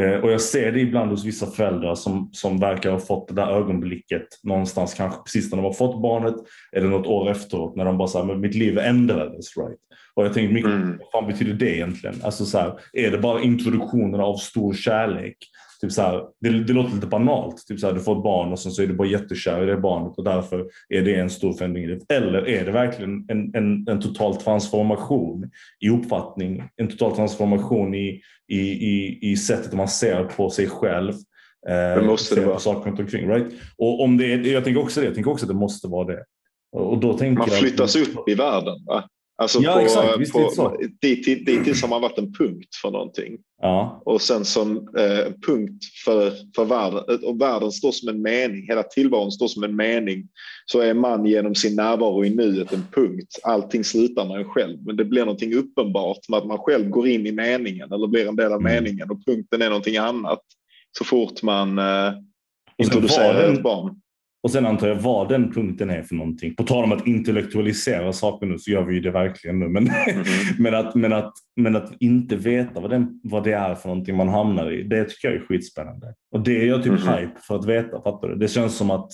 Eh, och jag ser det ibland hos vissa föräldrar som, som verkar ha fått det där ögonblicket någonstans, kanske precis när de har fått barnet eller något år efteråt när de bara säger mitt liv ändrades. Right? Och jag tänker mycket, Mm. vad fan betyder det egentligen? Alltså så här, är det bara introduktionen av stor kärlek? Typ så här, det, det låter lite banalt. Typ så här, du får ett barn och sen så är du bara jättekär i det barnet och därför är det en stor förändring i livet. Eller är det verkligen en, en, en total transformation i uppfattning, en total transformation i, i, i, i sättet man ser på sig själv. Eh, Det måste det vara. saker runt omkring. Right? Och om det är, jag tänker också det, jag tänker också att det måste vara det. Och då tänker Man jag- flyttas upp i världen. Va? Alltså Ja, på, exakt. Visst så. på, dit, dit, dittills har man varit en punkt för någonting. Ja, Och sen som eh, punkt för, för världen. Och världen står som en mening. Hela tillvaron står som en mening. Så är man genom sin närvaro i nuet en punkt. Allting slutar med en själv. Men det blir någonting uppenbart med att man själv går in i meningen eller blir en del av Mm. meningen. Och punkten är någonting annat. Så fort man eh, introducerar ett barn. Och sen antar jag vad den punkten är för någonting. På tal om att intellektualisera saker nu så gör vi ju det verkligen nu. Men, Mhm. <laughs> men, att, men, att, men att inte veta vad, den, vad det är för någonting man hamnar i, det tycker jag är skitspännande. Och det är jag typ Mhm. hype för att veta, fattar du? Det känns som att,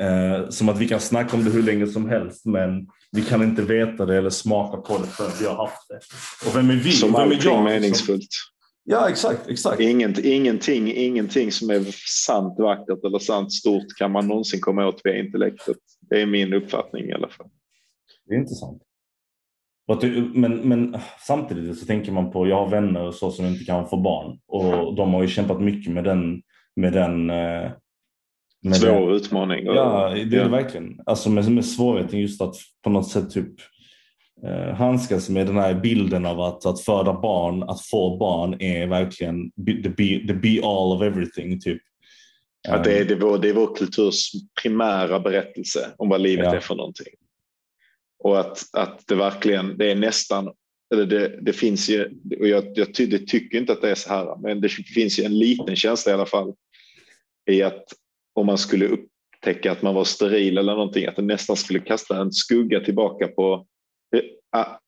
eh, som att vi kan snacka om det hur länge som helst men vi kan inte veta det eller smaka på det förrän vi har haft det. Och vem är vi? Som vem är jag? meningsfullt. Ja, exakt. exakt. Inget, ingenting, ingenting som är sant vackert eller sant stort kan man någonsin komma åt via intellektet. Det är min uppfattning i alla fall. Det är intressant. Men, men samtidigt så tänker man på, jag har vänner och så som inte kan få barn och de har ju kämpat mycket med den, med den, eh, med den Svår utmaning. Ja, det är det Ja. verkligen. Alltså med, med svårigheten just att på något sätt typ eh, handskas med den här bilden av att, att föda barn, att få barn är verkligen the be, the be all of everything. Typ. Att det, är, det, är vår, det är vår kulturs primära berättelse om vad livet Ja. är för någonting. Och att, att det verkligen, det är nästan, eller det, det finns ju, och jag, jag tycker inte att det är så här, men det finns ju en liten känsla i alla fall i att om man skulle upptäcka att man var steril eller någonting, att det nästan skulle kasta en skugga tillbaka på eh,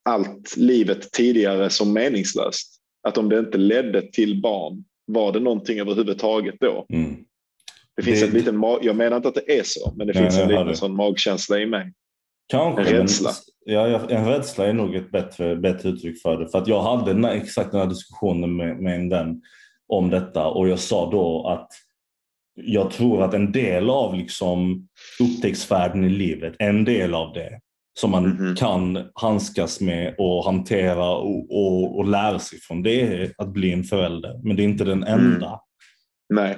allt livet tidigare som meningslöst. Att om det inte ledde till barn, var det någonting överhuvudtaget då? Mm. Det finns Det- en liten, jag menar inte att det är så, men det Nej, finns en liten sån magkänsla i mig. Kanske. En men- rädsla. Ja, ja, en rädsla är nog ett bättre, bättre uttryck för det. För att jag hade den här, exakt den här diskussionen med, med en vän om detta och jag sa då att jag tror att en del av liksom upptäcktsfärden i livet, en del av det som man Mhm. kan handskas med och hantera och, och, och lära sig från, det är att bli en förälder. Men det är inte den Mm. enda. Nej,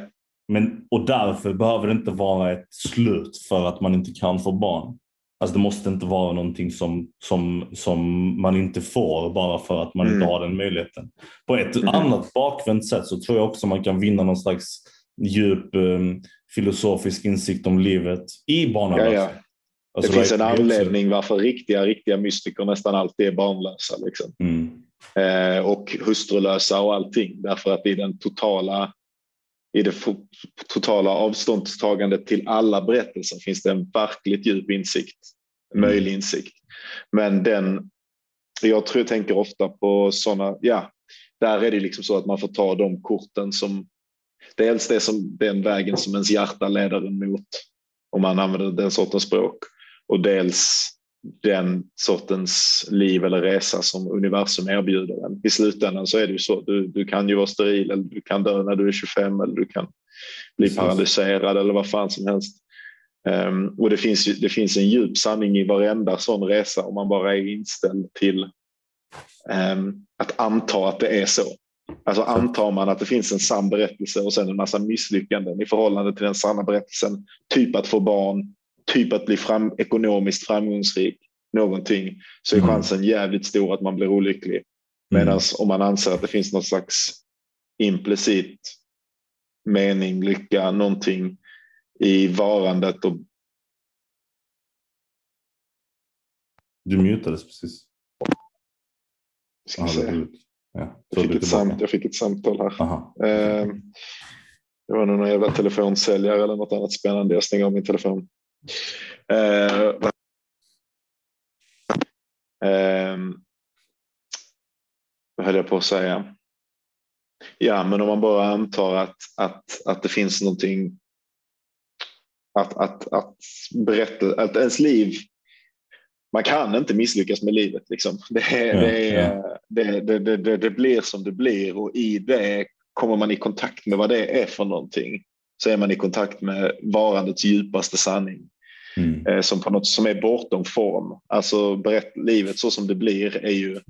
Men, och därför behöver det inte vara ett slut för att man inte kan få barn. Alltså det måste inte vara någonting som, som, som man inte får bara för att man inte Mm. har den möjligheten. På ett Mhm. annat bakvänt sätt så tror jag också man kan vinna någon slags djup um, filosofisk insikt om livet i ja, barnalöshet. Ja. Det Alltså, finns en är också- anledning varför riktiga, riktiga mystiker nästan alltid är barnlösa. Liksom. Mm. Eh, och hustrulösa och allting. Därför att i den totala i det totala avståndstagandet till alla berättelser finns det en verkligt djup insikt. Mm. möjlig insikt. Men den, jag tror jag tänker ofta på sådana, ja, där är det liksom så att man får ta de korten som, dels det som, den vägen som ens hjärta leder en mot, om man använder den sortens språk, och dels den sortens liv eller resa som universum erbjuder en. I slutändan så är det ju så, du, du kan ju vara steril eller du kan dö när du är 25 eller du kan bli Precis. paralyserad eller vad fan som helst. Ehm, och det finns, ju, det finns en djup sanning i varenda sån resa om man bara är inställd till ehm, att anta att det är så. Alltså antar man att det finns en sann berättelse och sen en massa misslyckanden i förhållande till den sanna berättelsen. Typ att få barn, typ att bli fram, ekonomiskt framgångsrik, någonting. Så är Mm. chansen jävligt stor att man blir olycklig. Medan om man anser att det finns någon slags implicit mening, lycka, någonting i varandet och Du mutades precis. ska se. ut. Ja, Jag fick, ett samt, jag fick ett samtal här. Aha. Eh, det var nog någon jävla telefonsäljare eller något annat spännande. Jag stänger av min telefon. Eh, vad- Ehm, vad höll jag på att säga? Ja, men om man bara antar att, att, att det finns någonting att, att, att berätta, att ens liv man kan inte misslyckas med livet. Liksom. Det, är, Ja, det, är, ja. det, det, det, det blir som det blir och i det kommer man i kontakt med vad det är för någonting. Så är man i kontakt med varandets djupaste sanning Mm. eh, som på något som är bortom form. Alltså berätt, livet så som det blir är ju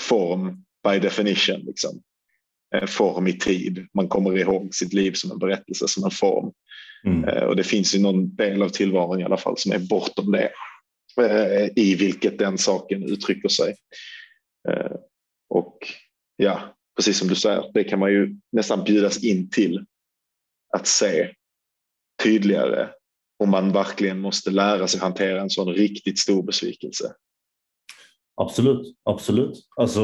form by definition. Liksom. Eh, form i tid. Man kommer ihåg sitt liv som en berättelse, som en form. Mm. Eh, och det finns ju någon del av tillvaron i alla fall som är bortom det. I vilket den saken uttrycker sig. Och ja, precis som du säger, det kan man ju nästan bjudas in till att se tydligare om man verkligen måste lära sig hantera en sån riktigt stor besvikelse. Absolut, absolut. Alltså,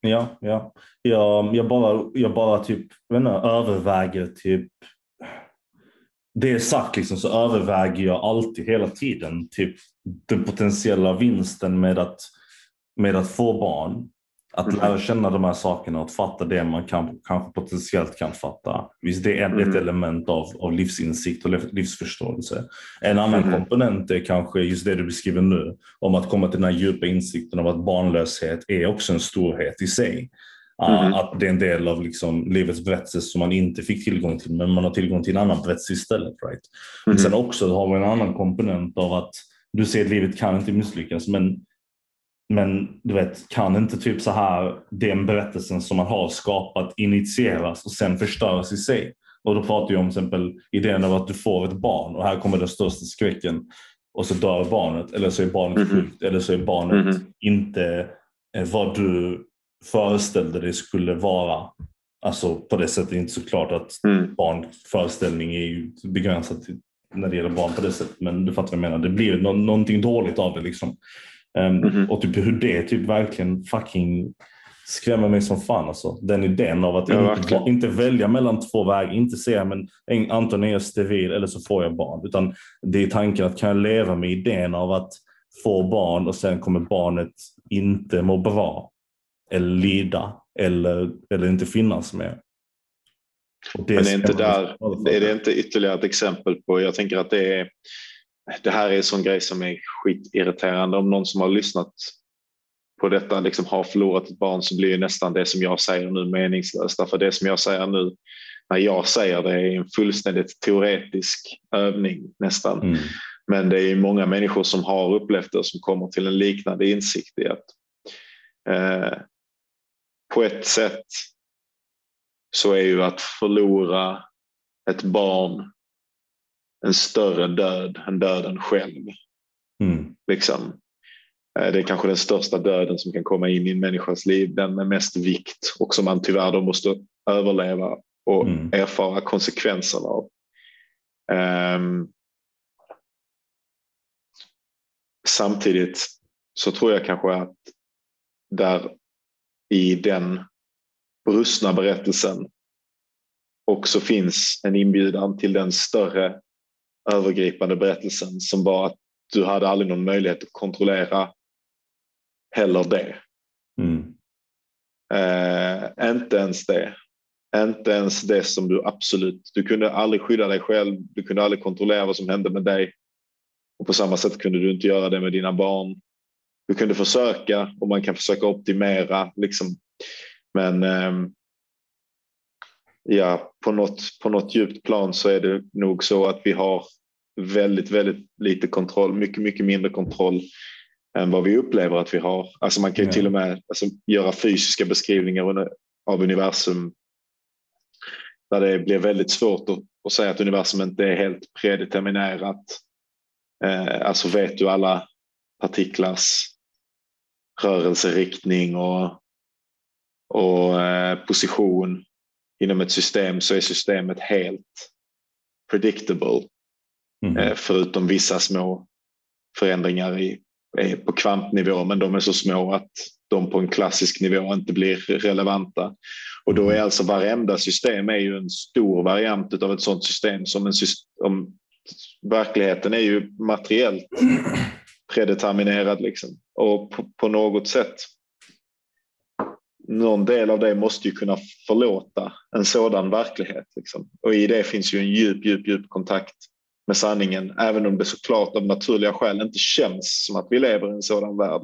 ja, ja. Jag, jag, bara, jag bara typ, vet inte, överväger typ det sagt liksom, så överväger jag alltid hela tiden typ den potentiella vinsten med att, med att få barn. Att Mhm. lära känna de här sakerna och att fatta det man kan, kanske potentiellt kan fatta. Visst, det är ett Mhm. element av, av livsinsikt och liv- livsförståelse. En annan Mhm. komponent är kanske just det du beskriver nu, om att komma till den här djupa insikten av att barnlöshet är också en storhet i sig. Mhm. Att det är en del av liksom livets berättelse som man inte fick tillgång till, men man har tillgång till en annan berättelse istället. Right? Men Mhm. sen också har vi en annan komponent av att du ser att livet kan inte misslyckas, men, men du vet, kan inte typ så här den berättelsen som man har skapat initieras och sen förstöras i sig. Och då pratar jag om till exempel idén av att du får ett barn och här kommer den största skräcken och så dör barnet eller så är barnet Mhm. sjukt eller så är barnet Mhm. inte eh, vad du föreställde dig skulle vara. Alltså på det sättet är det inte så klart att Mm. barnföreställning är begränsat när det gäller barn på det sättet. Men du fattar vad jag menar. Det blir nå- någonting dåligt av det liksom. Ehm, Mhm. Och typ hur det typ verkligen fucking skrämmer mig som fan alltså. Den idén av att Ja, inte, inte välja mellan två vägar, inte säga men en- antingen är steril eller så får jag barn. Utan det är tanken att kan jag leva med idén av att få barn och sen kommer barnet inte må bra eller lida eller, eller inte finnas med. Och det Men är inte, där, är det inte ytterligare ett exempel på, jag tänker att det är, det här är en sån grej som är skitirriterande. Om någon som har lyssnat på detta liksom har förlorat ett barn så blir nästan det som jag säger nu meningslöst. Därför det som jag säger nu, när jag säger det, är en fullständigt teoretisk övning nästan. Mm. Men det är många människor som har upplevt det och som kommer till en liknande insikt i att eh, på ett sätt så är ju att förlora ett barn en större död än döden själv. Mm. Liksom. Eh, Det är kanske den största döden som kan komma in i en människas liv, den med mest vikt och som man tyvärr då måste överleva och Mm. erfara konsekvenserna av. Ehm, samtidigt så tror jag kanske att där i den brustna berättelsen också finns en inbjudan till den större övergripande berättelsen som var att du hade aldrig någon möjlighet att kontrollera heller det. Mm. Eh, inte ens det. Inte ens det som du absolut... Du kunde aldrig skydda dig själv. Du kunde aldrig kontrollera vad som hände med dig. Och på samma sätt kunde du inte göra det med dina barn. Du kunde försöka och man kan försöka optimera. Liksom. Men ehm, ja, på något, på något djupt plan så är det nog så att vi har väldigt, väldigt lite kontroll. Mycket, mycket mindre kontroll än vad vi upplever att vi har. Alltså man kan ju Ja. till och med alltså, göra fysiska beskrivningar av universum där det blir väldigt svårt att, att säga att universum inte är helt predeterminerat. Eh, alltså vet du alla partiklars rörelseriktning och, och eh, position inom ett system så är systemet helt predictable. Mm. Förutom vissa små förändringar i, på kvantnivå, men de är så små att de på en klassisk nivå inte blir relevanta. Och då är Mm. alltså varenda system är ju en stor variant av ett sådant system som en system, verkligheten är ju materiellt <clears throat> predeterminerad liksom. Och på, på något sätt någon del av det måste ju kunna förlåta en sådan verklighet. Liksom. Och i det finns ju en djup, djup, djup kontakt med sanningen, även om det såklart av naturliga skäl inte känns som att vi lever i en sådan värld.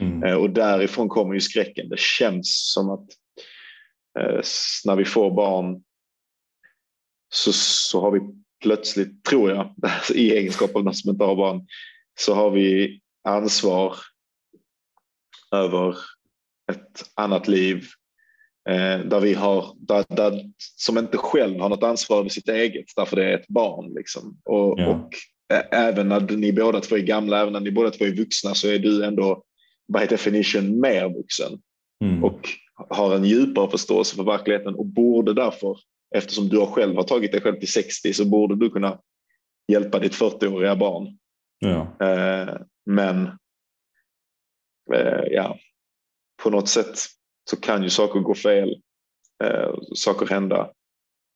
Mm. Eh, Och därifrån kommer ju skräcken. Det känns som att eh, när vi får barn så, så har vi plötsligt, tror jag, <laughs> i egenskap av någon som inte har barn, så har vi ansvar över ett annat liv eh, där vi har, där, där, som inte själv har något ansvar över sitt eget därför det är ett barn. Liksom. Och, Ja. och ä- även när ni båda två är gamla, även när ni båda två är vuxna så är du ändå by definition mer vuxen Mm. och har en djupare förståelse för verkligheten och borde därför, eftersom du har själv har tagit dig själv till 60, så borde du kunna hjälpa ditt 40-åriga barn. Ja. Eh, men eh, ja, på något sätt så kan ju saker gå fel, eh, saker hända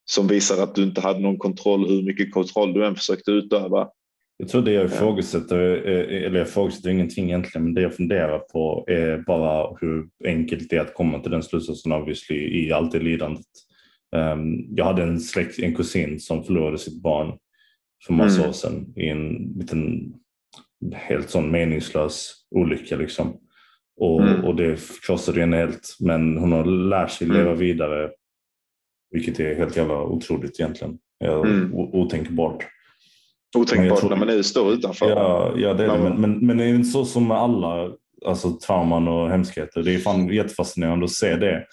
som visar att du inte hade någon kontroll hur mycket kontroll du än försökte utöva. Jag tror det jag ifrågasätter, eh, eller jag ifrågasätter ingenting egentligen, men det jag funderar på är bara hur enkelt det är att komma till den slutsatsen obviously i allt det lidandet. Ehm, jag hade en släkt, en kusin som förlorade sitt barn för massa Mm. år sedan i en liten helt sån meningslös olycka liksom. Och, Mm. och det krossade henne helt. Men hon har lärt sig Mm. leva vidare. Vilket är helt jävla otroligt egentligen. Mm. Otänkbart. Otänkbart tror- när man är står utanför. Ja, ja det är det. Men, men, men det är inte så som med alla alltså, trauman och hemskheter. Det är fan jättefascinerande att se det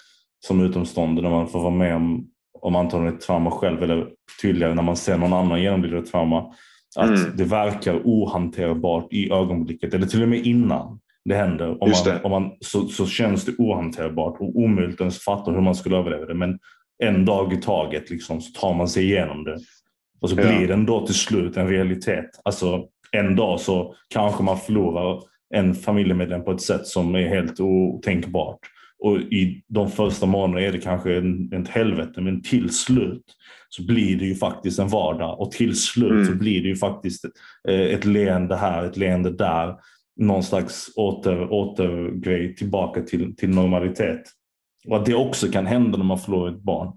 som utomstående när man får vara med om, om antagligen ett trauma själv eller tydligare när man ser någon annan genomlida ett trauma. Att Mm. det verkar ohanterbart i ögonblicket eller till och med innan det händer. Om man, det. Om man, så, så känns det ohanterbart och omöjligt att ens fatta hur man skulle överleva det. Men en dag i taget liksom, så tar man sig igenom det. Och så Ja. blir den då till slut en realitet. Alltså en dag så kanske man förlorar en familjemedlem på ett sätt som är helt otänkbart. Och i de första månaderna är det kanske en, ett helvete, men till slut så blir det ju faktiskt en vardag och till slut Mm. så blir det ju faktiskt eh, ett leende här, ett leende där. Någon slags åter, återgrej tillbaka till, till normalitet. Och att det också kan hända när man förlorar ett barn.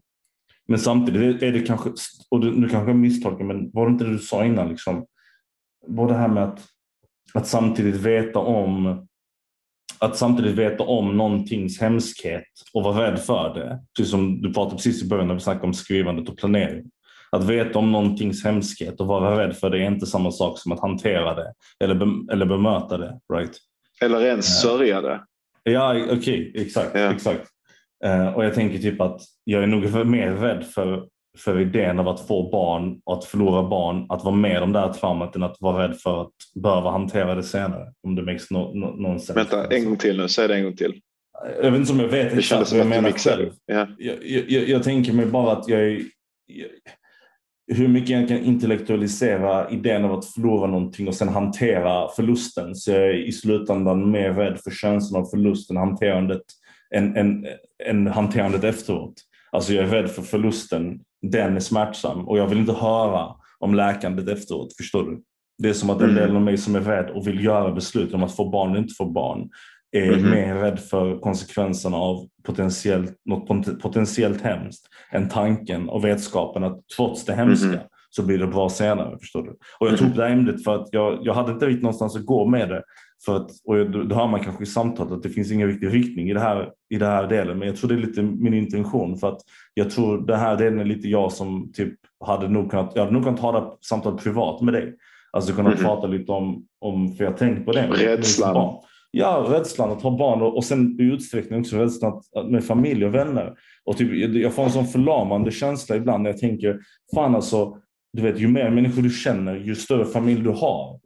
Men samtidigt är det kanske, och du, nu kanske jag misstolkar, men var det inte det du sa innan? Liksom, var det här med att, att samtidigt veta om att samtidigt veta om någontings hemskhet och vara rädd för det. Precis som du pratade precis i början när vi snackade om skrivandet och planering. Att veta om någontings hemskhet och vara rädd för det är inte samma sak som att hantera det eller, be, eller bemöta det. Right? Eller ens sörja det. Ja, okej, exakt. Ja. exakt. Eh, och jag tänker typ att jag är nog mer rädd för, för idén av att få barn och att förlora barn, att vara med om det här traumat än att vara rädd för att behöva hantera det senare. Om det makes no, no, någon sense. Vänta, en gång till nu. Säg det en gång till. Jag vet inte om jag vet Det exakt vad jag menar själv. Jag, jag, jag, jag tänker mig bara att jag, är- jag hur mycket jag kan intellektualisera idén av att förlora någonting och sen hantera förlusten så jag är i slutändan mer rädd för känslan av förlusten hanterandet än, än, än hanterandet efteråt. Alltså jag är rädd för förlusten, den är smärtsam och jag vill inte höra om läkandet efteråt, förstår du? Det är som att en Mm. del av mig som är rädd och vill göra beslut om att få barn eller inte få barn är Mhm. mer rädd för konsekvenserna av potentiellt, något pot- potentiellt hemskt än tanken och vetskapen att trots det hemska Mhm. så blir det bra senare. Förstår du? Och jag tog upp det här ämnet för att jag, jag hade inte riktigt någonstans att gå med det. För att, och då hör man kanske i samtalet att det finns ingen riktig riktning i det, här, i det här delen. Men jag tror det är lite min intention. För att jag tror det här delen är lite jag som typ hade nog kunnat, jag hade nog kunnat ha det samtalet privat med dig. Alltså kunnat Mhm. prata lite om, om, för jag har tänkt på det. Rädslan. Ja, rädslan att ha barn och, och sen i utsträckning också rädslan att, med familj och vänner. Och typ, jag, får en sån förlamande känsla ibland när jag tänker, fan alltså, du vet, ju mer människor du känner, ju större familj du har.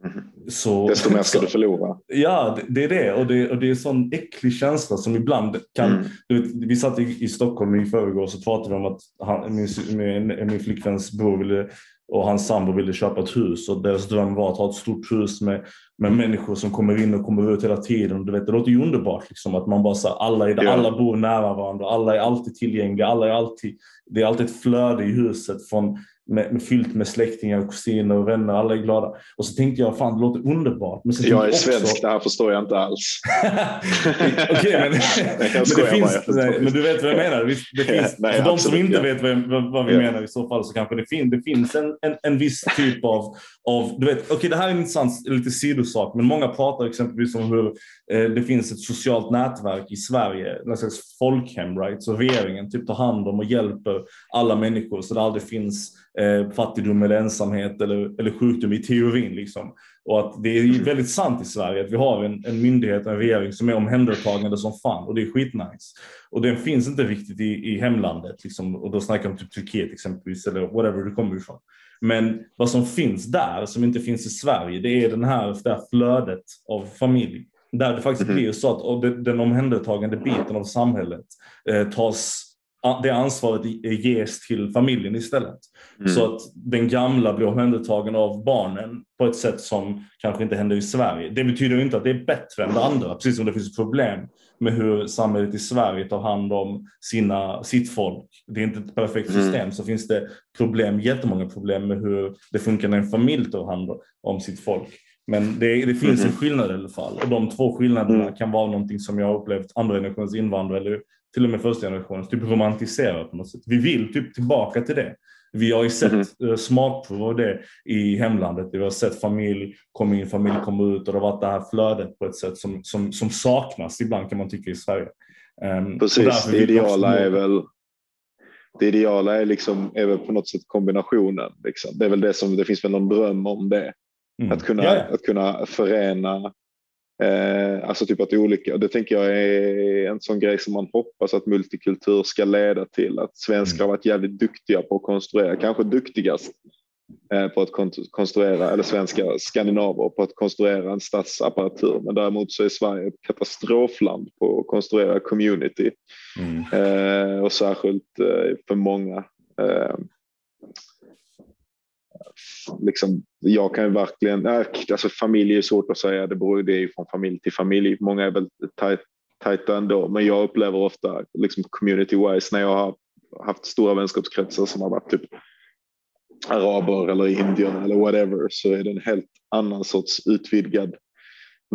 Så, Desto mer ska du förlora. Ja, det, det är det. Och det, och det är en sån äcklig känsla som ibland kan... Mm. Du vet, vi satt i, i Stockholm i förrgår och så pratade vi om att han, min, min, min flickväns bror ville, och hans sambo ville köpa ett hus och deras dröm var att ha ett stort hus med, med människor som kommer in och kommer ut hela tiden. Du vet, det låter ju underbart liksom, att man bara så alla, är där, Ja. alla bor nära varandra, alla är alltid tillgängliga, alla är alltid, det är alltid ett flöde i huset från, med, med, fyllt med släktingar, kusiner och vänner, alla är glada. Och så tänkte jag, fan det låter underbart. Men Jag är också- svensk, det här förstår jag inte alls. <laughs> Okej, men, men, finns, nej, men du vet vad jag menar. Det <laughs> Ja, finns, nej, för de som inte ja. vet vad, vad, vi Ja. menar i så fall så kanske det, fin, det finns en, en, en viss typ av, av du vet, okej det här är en intressant, lite sidosak, men många pratar exempelvis om hur eh, det finns ett socialt nätverk i Sverige, någon slags folkhem, right? Så regeringen typ tar hand om och hjälper alla människor så det aldrig finns eh, fattigdom eller ensamhet eller, eller sjukdom i teorin liksom. Och att det är ju väldigt sant i Sverige att vi har en, en myndighet och en regering som är omhändertagande som fan och det är skitnice. Och den finns inte riktigt i, i hemlandet liksom, och då snackar jag om typ Turkiet exempelvis eller whatever du kommer ifrån. Men vad som finns där som inte finns i Sverige det är den här, det här flödet av familj. Där det faktiskt Mhm. blir så att den omhändertagande biten av samhället eh, tas det ansvaret i- ges till familjen istället. Mm. Så att den gamla blir omhändertagen av barnen på ett sätt som kanske inte händer i Sverige. Det betyder inte att det är bättre än det andra, precis som det finns problem med hur samhället i Sverige tar hand om sina, sitt folk. Det är inte ett perfekt Mm. system, så finns det problem, jättemånga problem med hur det funkar när en familj tar hand om sitt folk. Men det, det finns en Mhm. skillnad i alla fall och de två skillnaderna Mm. kan vara någonting som jag upplevt andra generationens invandrare till och med första generationens typ romantiserar på något sätt. Vi vill typ tillbaka till det. Vi har ju sett eh, smakprov av det i hemlandet. Vi har sett familj komma in, familj komma ut och det har varit det här flödet på ett sätt som, som, som saknas ibland kan man tycka i Sverige. Ehm, Precis, det ideala är väl det ideala är, liksom, är väl på något sätt kombinationen. Liksom. Det är väl det som det finns väl någon dröm om det. Mm. Att kunna, ja. att kunna förena eh, alltså typ att olika, det tänker jag är en sån grej som man hoppas att multikultur ska leda till. Att svenskar Mm. har varit jävligt duktiga på att konstruera, kanske duktigast eh, på att kon- konstruera, eller svenska skandinaver på att konstruera en statsapparatur. Men däremot så är Sverige ett katastrofland på att konstruera community. Mm. Eh, och särskilt eh, för många. Liksom, jag kan ju verkligen, alltså familj är svårt att säga, det beror det är från familj till familj. Många är väl tajt, tajta ändå, men jag upplever ofta liksom community-wise när jag har haft stora vänskapskretsar som har varit typ araber eller indier eller whatever så är det en helt annan sorts utvidgad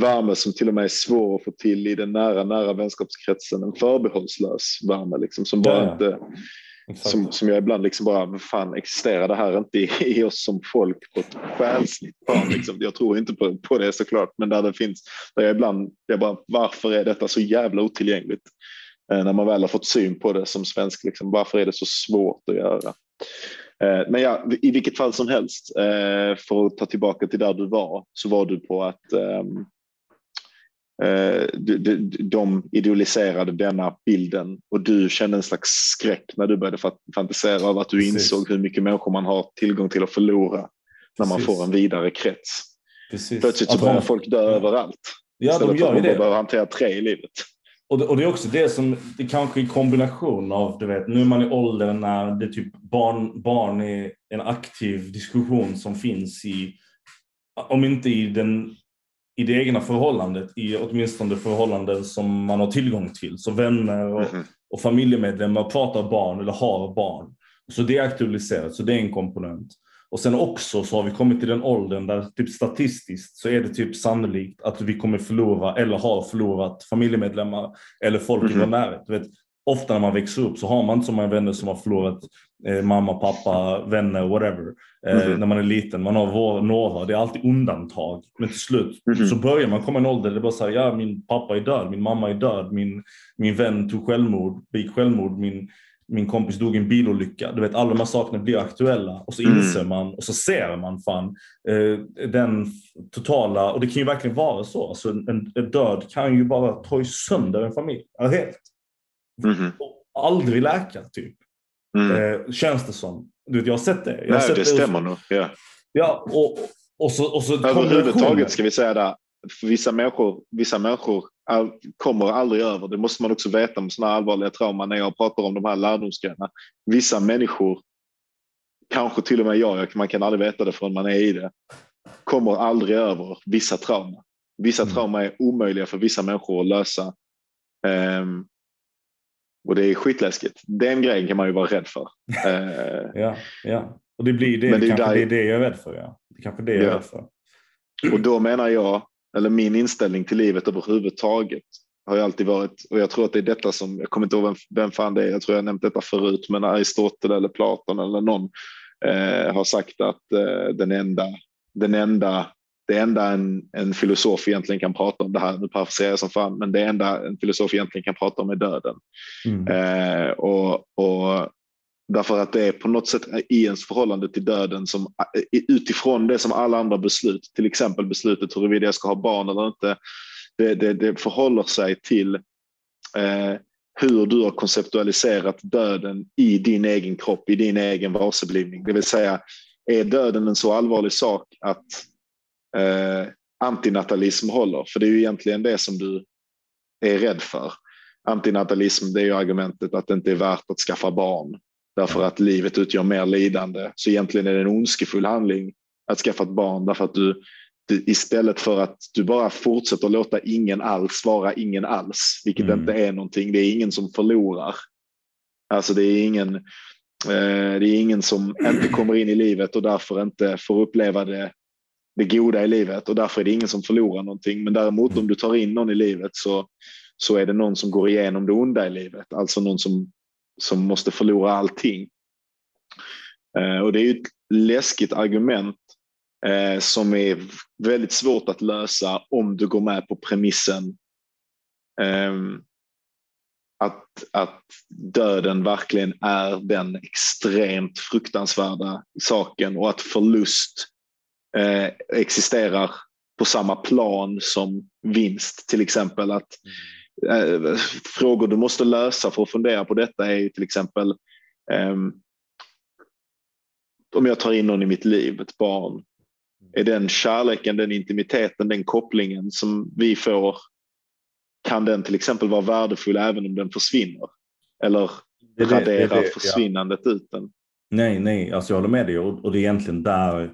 värme som till och med är svår att få till i den nära, nära vänskapskretsen. En förbehållslös värme liksom som bara ja. inte Exakt. som, som jag ibland liksom bara, vad fan existerar det här inte i, i oss som folk på ett själsligt plan? Liksom. Jag tror inte på, på det såklart, men där det finns, där jag ibland, jag bara, varför är detta så jävla otillgängligt? Eh, när man väl har fått syn på det som svensk, liksom, varför är det så svårt att göra? Eh, men ja, i vilket fall som helst, eh, för att ta tillbaka till där du var, så var du på att Eh, de, de, de idealiserade denna bilden och du kände en slags skräck när du började fantisera över att du Precis. insåg hur mycket människor man har tillgång till att förlora när man Precis. får en vidare krets. Precis. Plötsligt så börjar folk dö överallt. Ja, de istället för gör att det. behöver hantera tre i livet. Och det, och det är också det som, det kanske i kombination av, du vet, nu är man i åldern när det typ barn, barn är en aktiv diskussion som finns i, om inte i den i det egna förhållandet, i åtminstone förhållanden som man har tillgång till. Så vänner och, Mhm. och familjemedlemmar pratar barn eller har barn. Så det är aktualiserat, så det är en komponent. Och sen också så har vi kommit till den åldern där typ statistiskt så är det typ sannolikt att vi kommer förlora eller har förlorat familjemedlemmar eller folk i Mhm. vår närhet. Du vet, ofta när man växer upp så har man inte så många vänner som har förlorat eh, mamma, pappa, vänner, whatever. Eh, Mhm. När man är liten. Man har vår, några, det är alltid undantag. Men till slut Mhm. så börjar man komma i en ålder där det bara säger ja min pappa är död, min mamma är död, min, min vän tog självmord, begick självmord, min, min kompis dog i en bilolycka. Du vet, alla de här sakerna blir aktuella och så Mm. inser man och så ser man fan eh, den totala, och det kan ju verkligen vara så. Alltså, en, en död kan ju bara ta sönder en familj. Helt. Och aldrig läka, typ. Mm. Eh, känns det som. Du vet, jag har sett det. Jag Nej, sett det stämmer nog. Ja. Ja, och, och så, och så Överhuvudtaget ska vi säga för vissa människor, vissa människor all, kommer aldrig över. Det måste man också veta med sådana allvarliga trauman när jag pratar om de här lärdomsgrejerna. Vissa människor, kanske till och med jag, man kan aldrig veta det förrän man är i det, kommer aldrig över vissa trauman. Vissa Mm. trauman är omöjliga för vissa människor att lösa. Ehm, och det är skitläskigt. Den grejen kan man ju vara rädd för. <laughs> Eh, Ja, ja. Och det blir det, Men det kanske där- det är det jag är rädd för. Ja. Det är kanske det jag är Ja. rädd för. Och då menar jag, eller min inställning till livet överhuvudtaget har ju alltid varit, och jag tror att det är detta som, jag kommer inte ihåg vem, vem fan det är, jag tror jag nämnt detta förut, men Aristoteles eller Platon eller någon eh, har sagt att eh, den enda, den enda, det enda en, en filosof egentligen kan prata om, det här, nu parafraserar jag som fan, men det enda en filosof egentligen kan prata om är döden. Mm. Eh, och, och därför att det är på något sätt i ens förhållande till döden som eh, utifrån det som alla andra beslut, till exempel beslutet huruvida jag ska ha barn eller inte, det, det, det förhåller sig till eh, hur du har konceptualiserat döden i din egen kropp, i din egen varseblivning. Det vill säga, är döden en så allvarlig sak att eh, antinatalism håller? För det är ju egentligen det som du är rädd för. Antinatalism, det är ju argumentet att det inte är värt att skaffa barn därför att livet utgör mer lidande. Så egentligen är det en ondskefull handling att skaffa ett barn därför att du, du istället för att du bara fortsätter låta ingen alls vara ingen alls, vilket Mm. inte är någonting. Det är ingen som förlorar. Alltså det är ingen, eh, det är ingen som inte kommer in i livet och därför inte får uppleva det, det goda i livet och därför är det ingen som förlorar någonting. Men däremot om du tar in någon i livet så, så är det någon som går igenom det onda i livet, alltså någon som, som måste förlora allting. Eh, och det är ju ett läskigt argument eh, som är väldigt svårt att lösa om du går med på premissen eh, att, att döden verkligen är den extremt fruktansvärda saken och att förlust eh, existerar på samma plan som vinst. Till exempel att eh, frågor du måste lösa för att fundera på detta är ju till exempel ehm, om jag tar in någon i mitt liv, ett barn, är den kärleken, den intimiteten, den kopplingen som vi får, kan den till exempel vara värdefull även om den försvinner? Eller Det är det- det är raderar det, ja. försvinnandet ut den? Nej, nej, alltså jag håller med dig och, och det är egentligen där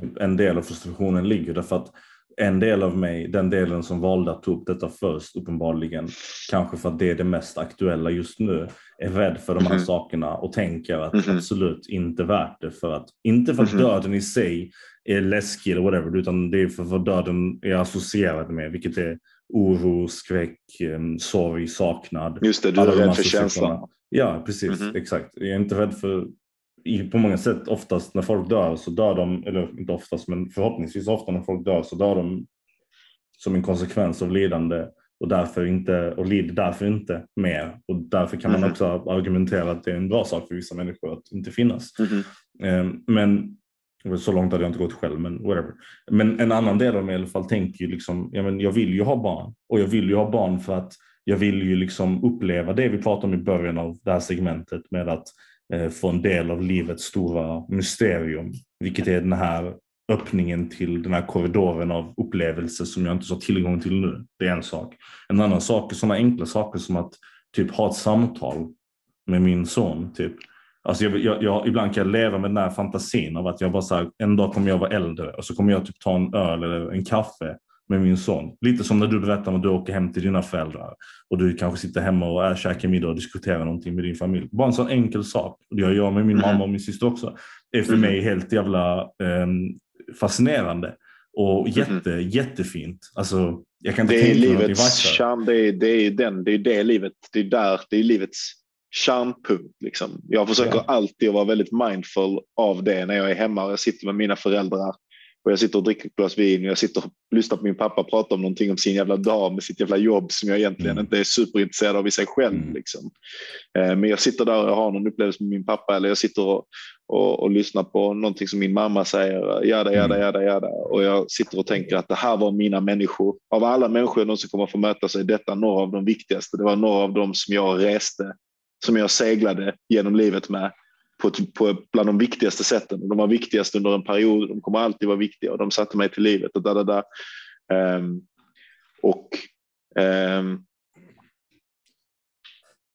typ, en del av frustrationen ligger. Därför att en del av mig, den delen som valde att ta upp detta först uppenbarligen, kanske för att det är det mest aktuella just nu, är rädd för de här Mhm. sakerna och tänker att Mhm. absolut inte värt det. För att, inte för att Mhm. döden i sig är läskig eller whatever, utan det är för vad döden är associerad med, vilket är oro, skräck, em, sorg, saknad. Just det, du är rädd för känslan. Ja, precis. Exakt. Jag är inte rädd för... På många sätt oftast när folk dör så dör de, eller inte oftast men förhoppningsvis ofta när folk dör så dör de som en konsekvens av lidande och därför inte och lider därför inte mer. Och därför kan man Mhm. också argumentera att det är en bra sak för vissa människor att inte finnas. Eh, Men så långt hade jag inte gått själv, men whatever. Men en annan del av mig i alla fall tänker ju liksom, ja, men jag vill ju ha barn och jag vill ju ha barn för att jag vill ju liksom uppleva det vi pratade om i början av det här segmentet med att Eh, få en del av livets stora mysterium, vilket är den här öppningen till den här korridoren av upplevelser som jag inte har tillgång till nu. Det är en sak. En annan sak är sådana enkla saker som att typ ha ett samtal med min son. Typ. Alltså jag, jag, jag, ibland kan jag leva med den här fantasin av att jag bara så här, en dag kommer jag vara äldre och så kommer jag typ ta en öl eller en kaffe med min son. Lite som när du berättar om att du åker hem till dina föräldrar och du kanske sitter hemma och är, käkar middag och diskuterar någonting med din familj. Bara en sån enkel sak. Och det gör jag med min Mhm. mamma och min syster också. är för Mhm. mig helt jävla ehm, fascinerande och jätte, jättefint. Alltså, jag kan inte Det är livets charm, det är, det är den, det är det livet, det är där, det är livets kärnpunkt. Liksom. Jag försöker Ja. alltid vara väldigt mindful av det när jag är hemma och jag sitter med mina föräldrar och jag sitter och dricker ett glas vin och jag sitter och lyssnar på min pappa prata om någonting om sin jävla dag med sitt jävla jobb som jag egentligen Mm. inte är superintresserad av i sig själv. Mm. Liksom. Eh, Men jag sitter där och har någon upplevelse med min pappa eller jag sitter och, och, och lyssnar på någonting som min mamma säger, jada, jada, jada, jada. Och jag sitter och tänker att det här var mina människor. Av alla människor jag någonsin kommer få möta så är detta några av de viktigaste. Det var några av dem som jag reste, som jag seglade genom livet med på, på bland de viktigaste sätten. De var viktigast under en period, de kommer alltid vara viktiga och de satte mig till livet. Och, där, där, där. Ehm, och ehm,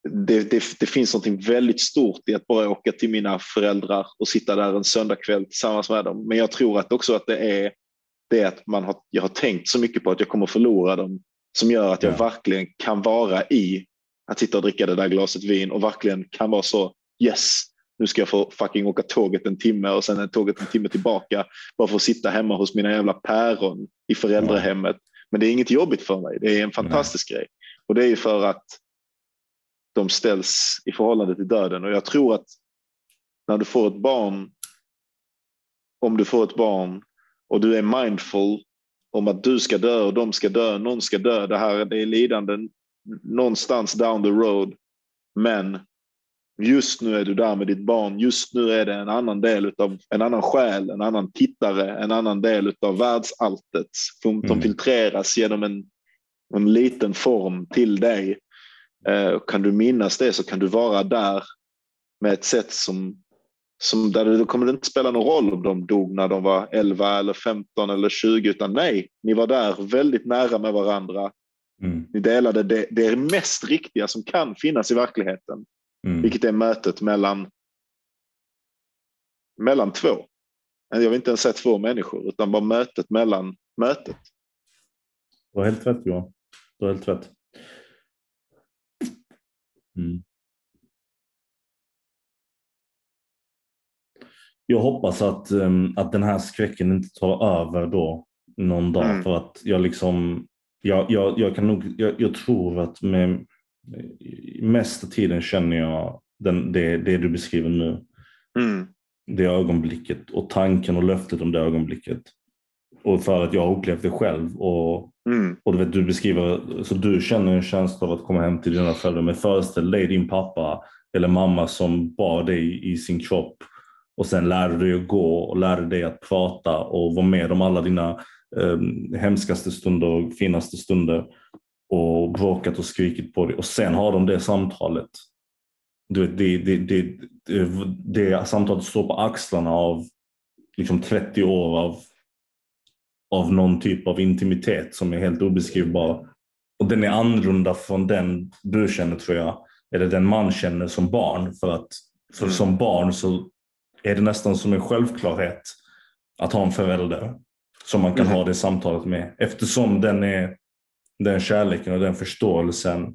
det, det, det finns något väldigt stort i att bara åka till mina föräldrar och sitta där en söndagkväll tillsammans med dem. Men jag tror att också att det är det att man har, jag har tänkt så mycket på att jag kommer förlora dem som gör att jag Ja. verkligen kan vara i att sitta och dricka det där glaset vin och verkligen kan vara så yes, nu ska jag få fucking åka tåget en timme och sen är tåget en timme tillbaka bara för att sitta hemma hos mina jävla päron i föräldrahemmet. Men det är inget jobbigt för mig. Det är en fantastisk grej. Och det är för att de ställs i förhållande till döden. Och jag tror att när du får ett barn, om du får ett barn och du är mindful om att du ska dö och de ska dö, någon ska dö, det här det är lidanden någonstans down the road. Men just nu är du där med ditt barn, just nu är det en annan del av en annan själ, en annan tittare, en annan del av världsalltet som, som Mm. filtreras genom en, en liten form till dig. Eh, kan du minnas det så kan du vara där med ett sätt som, som där det då kommer det inte spela någon roll om de dog när de var 11 eller 15 eller 20 utan nej, ni var där väldigt nära med varandra. Mm. Ni delade det, det mest riktiga som kan finnas i verkligheten, Mm. vilket är mötet mellan mellan två. Jag vill inte ens säga två människor utan bara mötet mellan mötet. Du har helt rätt Johan. Du har helt rätt. Mm. Jag hoppas att, ehm, att den här skräcken inte tar över då någon dag. Mm. För att jag liksom, jag, jag, jag kan nog, jag, jag tror att med mesta tiden känner jag den, det, det du beskriver nu. Mm. Det ögonblicket och tanken och löftet om det ögonblicket. Och för att jag har upplevt det själv och Mm. och du, vet, du beskriver, så du känner en känsla av att komma hem till dina föräldrar. Men föreställ dig din pappa eller mamma som bar dig i sin kropp och sen lärde dig att gå och lärde dig att prata och var med om alla dina eh, hemskaste stunder och finaste stunder och bråkat och skrikit på dig. Och sen har de det samtalet. Du vet, det, det, det, det, samtalet står på axlarna av liksom 30 år av av någon typ av intimitet som är helt obeskrivbar. Och den är annorlunda från den du känner tror jag. Eller den man känner som barn. För att för Mm. som barn så är det nästan som en självklarhet att ha en förälder som man kan Mhm. ha det samtalet med. Eftersom den, är, den kärleken och den förståelsen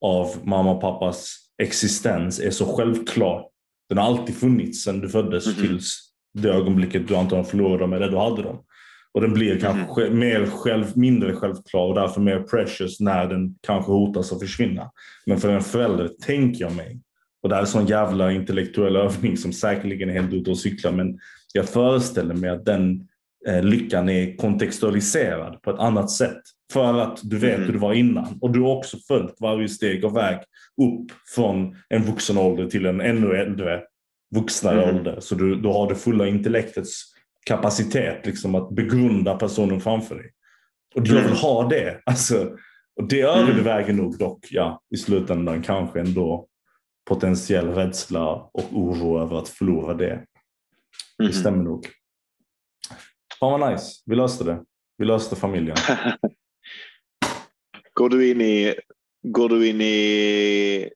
av mamma och pappas existens är så självklar. Den har alltid funnits sedan du föddes Mhm. tills det ögonblicket du antagligen förlorade dem eller du hade dem. Och den blir kanske Mhm. mer själv, mindre självklar och därför mer precious när den kanske hotas att försvinna. Men för en förälder tänker jag mig, och det här är en sån jävla intellektuell övning som säkerligen är helt ute och cyklar, men jag föreställer mig att den eh, lyckan är kontextualiserad på ett annat sätt. För att du vet Mm. hur det var innan. Och du har också följt varje steg av väg upp från en vuxen ålder till en ännu äldre vuxnare Mm. ålder. Så du, du har det fulla intellektets kapacitet liksom, att begrunda personen framför dig. Och jag vill Mm. ha det. Alltså, och det överväger nog dock ja, i slutändan kanske ändå potentiell rädsla och oro över att förlora det. Det Mhm. stämmer nog. Fan vad nice. Vi löste det. Vi löste familjen. <laughs> Går du in i, går du in i,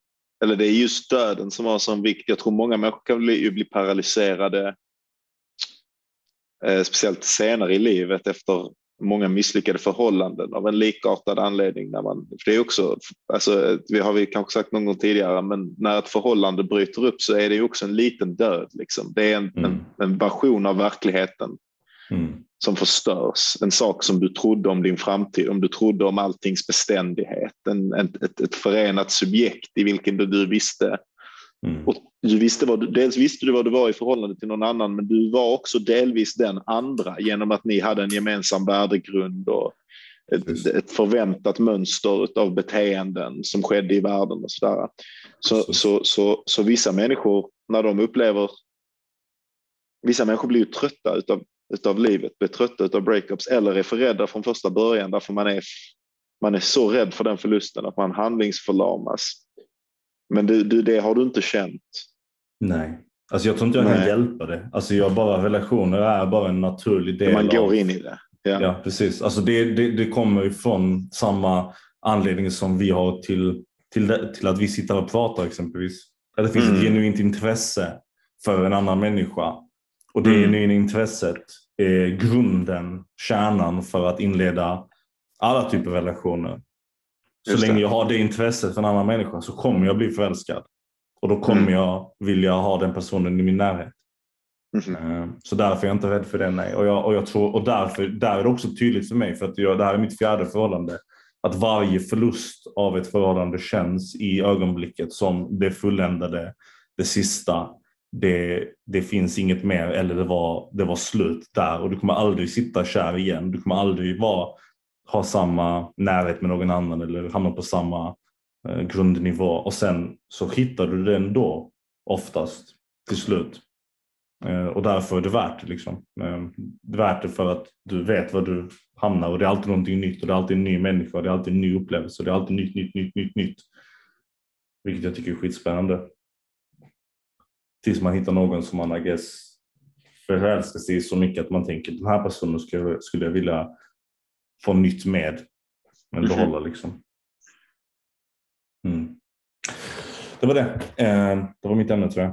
eller det är just döden som har sån vikt. Jag tror många människor kan bli, bli paralyserade, eh, speciellt senare i livet efter många misslyckade förhållanden av en likartad anledning. När man, för det är också, alltså, vi har vi kanske sagt någon gång tidigare, men när ett förhållande bryter upp så är det också en liten död. Liksom. Det är en, Mm. en, en version av verkligheten Mm. som förstörs. En sak som du trodde om din framtid, om du trodde om alltings beständighet. En, ett, ett, ett förenat subjekt i vilken du, du visste Mm. Och du visste vad du, dels visste du vad du var i förhållande till någon annan, men du var också delvis den andra genom att ni hade en gemensam värdegrund och ett, ett förväntat mönster av beteenden som skedde i världen och sådär. Så, Precis. så, så, så vissa människor, när de upplever... Vissa människor blir ju trötta utav, utav livet, blir trötta utav breakups eller är för rädda från första början därför man är, man är så rädd för den förlusten att man handlingsförlamas. Men det, det, det har du inte känt. Nej. Alltså jag tror inte jag kan Nej. hjälpa det. Alltså jag bara, relationer är bara en naturlig del Man av... går in i det. Ja. Ja, precis. Alltså det, det, det kommer ifrån samma anledning som vi har till, till, det, till att vi sitter och pratar exempelvis. Att det finns Mm. ett genuint intresse för en annan människa. Och det Mm. genuina intresset är grunden, kärnan för att inleda alla typer av relationer. Så Just det. länge jag har det intresset för en annan människa så kommer jag bli förälskad. Och då kommer Mm. jag vilja ha den personen i min närhet. Eh, Så därför är jag inte rädd för det. Nej. Och, jag, och, jag tror, och därför där är det också tydligt för mig, för att jag, det här är mitt fjärde förhållande, att varje förlust av ett förhållande känns i ögonblicket som det fulländade, det sista. Det, det finns inget mer eller det var, det var slut där och du kommer aldrig sitta kär igen. Du kommer aldrig vara, ha samma närhet med någon annan eller hamna på samma eh, grundnivå. Och sen så hittar du det ändå oftast till slut. Eh, Och därför är det värt det. Liksom. Eh, Det är värt det för att du vet var du hamnar och det är alltid någonting nytt och det är alltid en ny människa och det är alltid en ny upplevelse och det är alltid nytt, nytt, nytt, nytt, nytt. Vilket jag tycker är skitspännande. Tills man hittar någon som man I guess förälskar sig i så mycket att man tänker den här personen skulle, skulle jag vilja få nytt med. Men Mhm. behålla liksom. Mm. Det var det. Eh, Det var mitt ämne tror jag.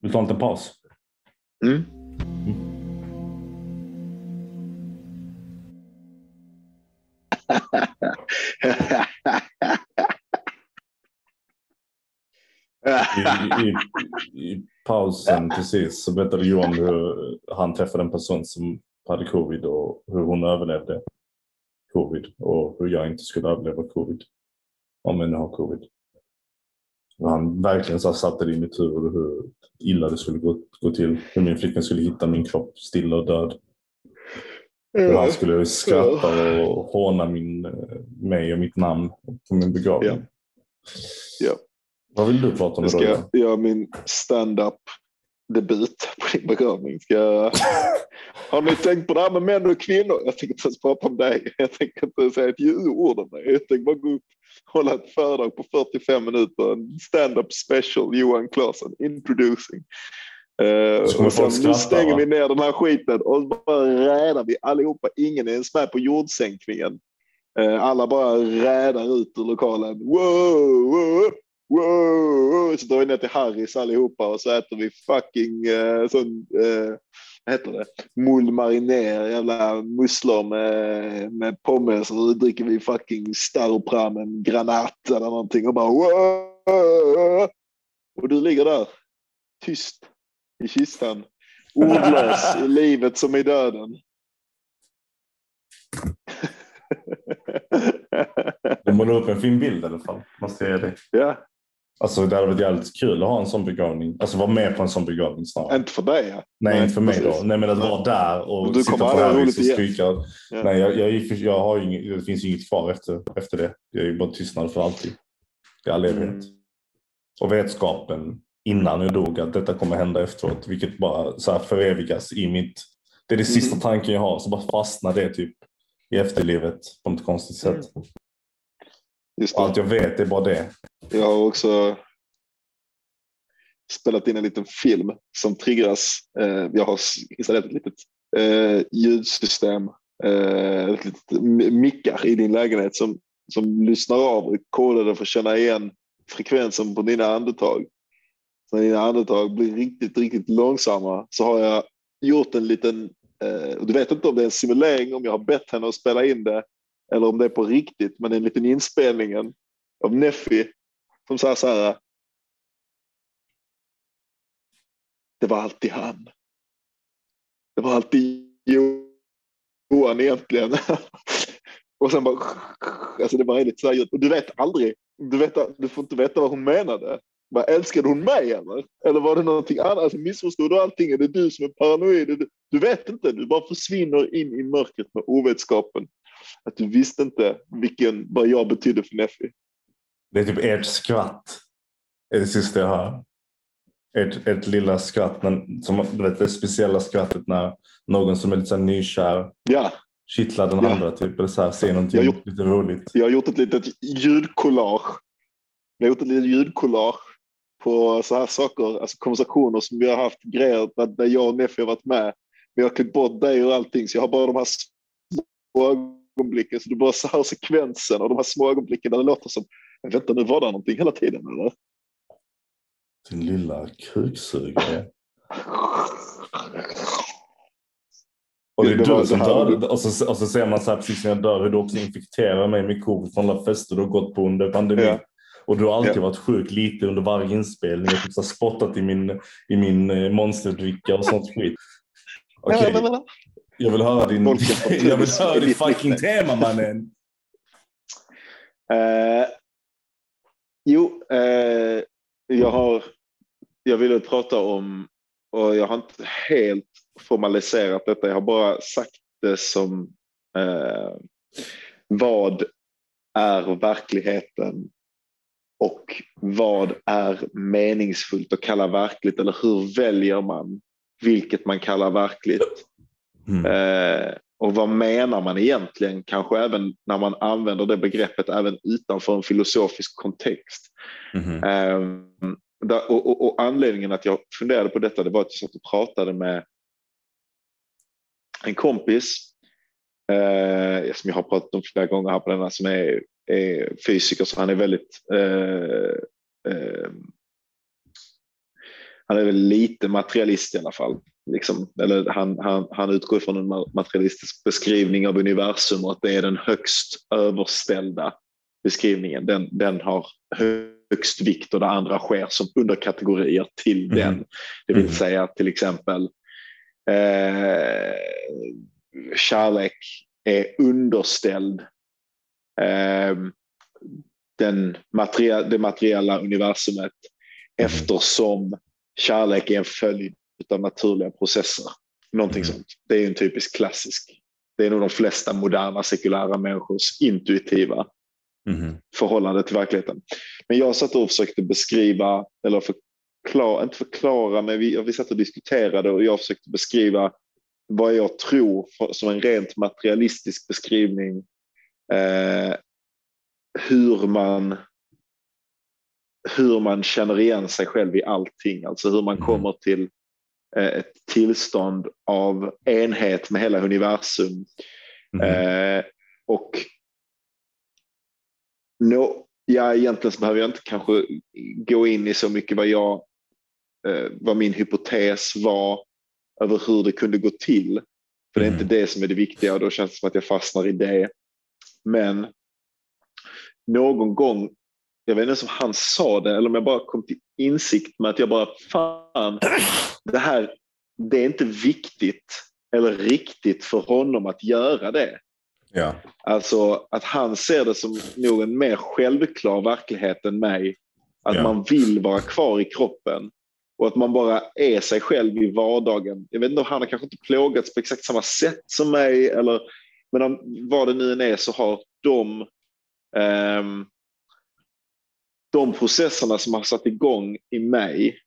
Vill du ta en liten paus? Mm. <laughs> I, i, I pausen precis så berättade Johan hur han träffade en person som hade covid och hur hon överlevde covid och hur jag inte skulle överleva covid om jag nu har covid. Och han verkligen så satte det i mitt huvud hur illa det skulle gå, gå till. Hur min flickvän skulle hitta min kropp stilla och död. Hur han skulle skratta och håna min, eh, mig och mitt namn på min begravning. Ja. Vad vill du prata om Jag idag? ska göra min stand-up debut på din begravning. Ska jag... <laughs> Har ni tänkt på det här med män och kvinnor? Jag tänker inte ens prata om dig. Jag tänker inte säga ett ord om dig. Jag tänker bara gå upp och hålla ett föredrag på 45 minuter. En stand-up special, Johan Claesson, introducing. Uh, och sen, folk nu skratta, stänger va? vi ner den här skiten och bara rädar vi allihopa. Ingen är ens med på jordsänkningen. Eh, alla bara rädar ut ur lokalen. Wow, wow, wow. Så drar vi ner till Harrys allihopa och så äter vi fucking eh, sån, eh, vad heter det? Moule mariner, jävla musslor med, med pommes och så dricker vi fucking Staropramen Granat eller någonting och bara wow. Och du ligger där tyst i kistan. Ordlös i <laughs> livet som i döden. Du målar upp en fin bild i alla fall. Måste jag det. ja, Alltså det hade varit jävligt kul att ha en sån begravning. Alltså vara med på en sån begravning snarare. inte för dig. Ja. Nej, inte för mig precis. då. Nej, men att Nej. vara där och du sitta på Harrys och skrika. Ja. Nej, jag, jag, gick- jag har ingen, det finns inget kvar efter, efter det. Jag är bara tystnad för alltid. I all evighet. Mm. Och vetskapen innan jag dog att detta kommer hända efteråt. Vilket bara så här förevigas i mitt... Det är det sista Mm. tanken jag har. Så bara fastnar det typ i efterlivet på något konstigt sätt. Just allt jag vet är bara det. Jag har också spelat in en liten film som triggas. Eh, jag har installerat ett litet eh, ljudsystem, eh, ett litet mi- mickar i din lägenhet som, som lyssnar av och kodade för att känna igen frekvensen på dina andetag. Så när dina andetag blir riktigt, riktigt långsamma så har jag gjort en liten, eh, du vet inte om det är en simulering, om jag har bett henne att spela in det eller om det är på riktigt, men en liten inspelningen av Neffi som sa så här. Det var alltid han. Det var alltid Johan egentligen. <laughs> Och sen bara, alltså det var lite så här, och du vet aldrig du, vet, du får inte veta vad hon menade. Bara, älskade hon mig eller? Eller var det någonting annat? Alltså, missförstod du allting? Är det du som är paranoid? Du, du vet inte, du bara försvinner in i mörkret med ovetskapen. Att du visste inte vilken, vad jag betydde för Neffi. Det är typ ert skratt. är det sista jag hör. Ert, ert lilla skratt, men, som, du vet, det speciella skrattet när någon som är lite så här nykär Ja, kittlar den Ja. andra typ, eller så här, säger någonting Jag har gjort- lite roligt. jag har gjort ett litet ljudkollage. Jag har gjort ett litet ljudkollage på så här saker, alltså konversationer som vi har haft, grejer där- jag och Neffi har varit med. Vi har klippt bort dig och allting, så jag har bara de här små ögonblicken. Så du bara så här sekvensen och de här små ögonblicken där det låter som, "Men vänta nu var det någonting hela tiden eller? Din lilla kuksugare. Och det är Det du som dör. Och så, och så ser man så här precis när jag dör hur du också infekterar mig med covid från alla fester du har gått på under pandemin. Ja. Och du har alltid Ja. varit sjuk lite under varje inspelning. Jag har typ här spottat i min, i min eh, monsterdricka och sånt skit. Okej, nej. Jag vill höra din, <laughs> jag vill höra ditt fucking tema mannen. Eh, jo, eh, jag har, jag ville prata om, och jag har inte helt formaliserat detta, jag har bara sagt det som eh, vad är verkligheten och vad är meningsfullt att kalla verkligt eller hur väljer man vilket man kallar verkligt? Mm. Eh, och vad menar man egentligen, kanske även när man använder det begreppet även utanför en filosofisk kontext. Mhm. Eh, där, och, och, och anledningen att jag funderade på detta det var att jag satt och pratade med en kompis eh, som jag har pratat om flera gånger här på denna som är, är fysiker så han är väldigt eh, eh, han är väl lite materialist i alla fall. Liksom. Eller han, han, han utgår från en ma- materialistisk beskrivning av universum och att det är den högst överställda beskrivningen. Den, den har högst vikt och det andra sker som underkategorier till Mhm. den. Det vill Mhm. säga till exempel eh, kärlek är underställd eh, den materiella, det materiella universumet Mhm. eftersom kärlek är en följd av naturliga processer. Någonting Mhm. sånt. Det är en typisk klassisk. Det är nog de flesta moderna sekulära människors intuitiva Mhm. förhållande till verkligheten. Men jag satt och försökte beskriva, eller förklara, inte förklara, men vi, vi satt och diskuterade och jag försökte beskriva vad jag tror för, som en rent materialistisk beskrivning eh, hur man hur man känner igen sig själv i allting, alltså hur man Mm. kommer till ett tillstånd av enhet med hela universum Mhm. Eh, och no, ja, egentligen så behöver jag inte kanske gå in i så mycket vad jag eh, vad min hypotes var över hur det kunde gå till. För det är Mhm. inte det som är det viktiga och då känns det som att jag fastnar i det. Men någon gång, jag vet inte ens om han sa det eller om jag bara kom till insikt med att jag bara fan, det här, det är inte viktigt eller riktigt för honom att göra det. Ja. Alltså att han ser det som nog en mer självklar verklighet än mig. Att Ja. man vill vara kvar i kroppen och att man bara är sig själv i vardagen. Jag vet inte om han har kanske inte plågats på exakt samma sätt som mig eller men om, vad det nu än är så har de ehm, de processerna som har satt igång i mig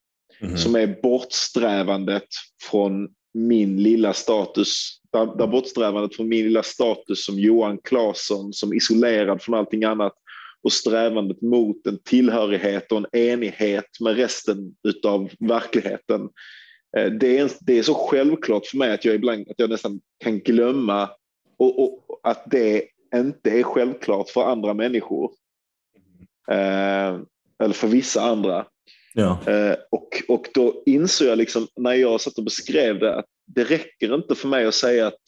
Mhm. som är bortsträvandet från min lilla status, där, där bortsträvandet från min lilla status som Johan Claesson, som isolerad från allting annat och strävandet mot en tillhörighet och en enighet med resten utav verkligheten. Eh, Det är, det är så självklart för mig att jag ibland att jag nästan kan glömma och, och, att det inte är självklart för andra människor. Eh, eller för vissa andra. Ja. Eh, och, och då insåg jag liksom, när jag satt och beskrev det att det räcker inte för mig att säga att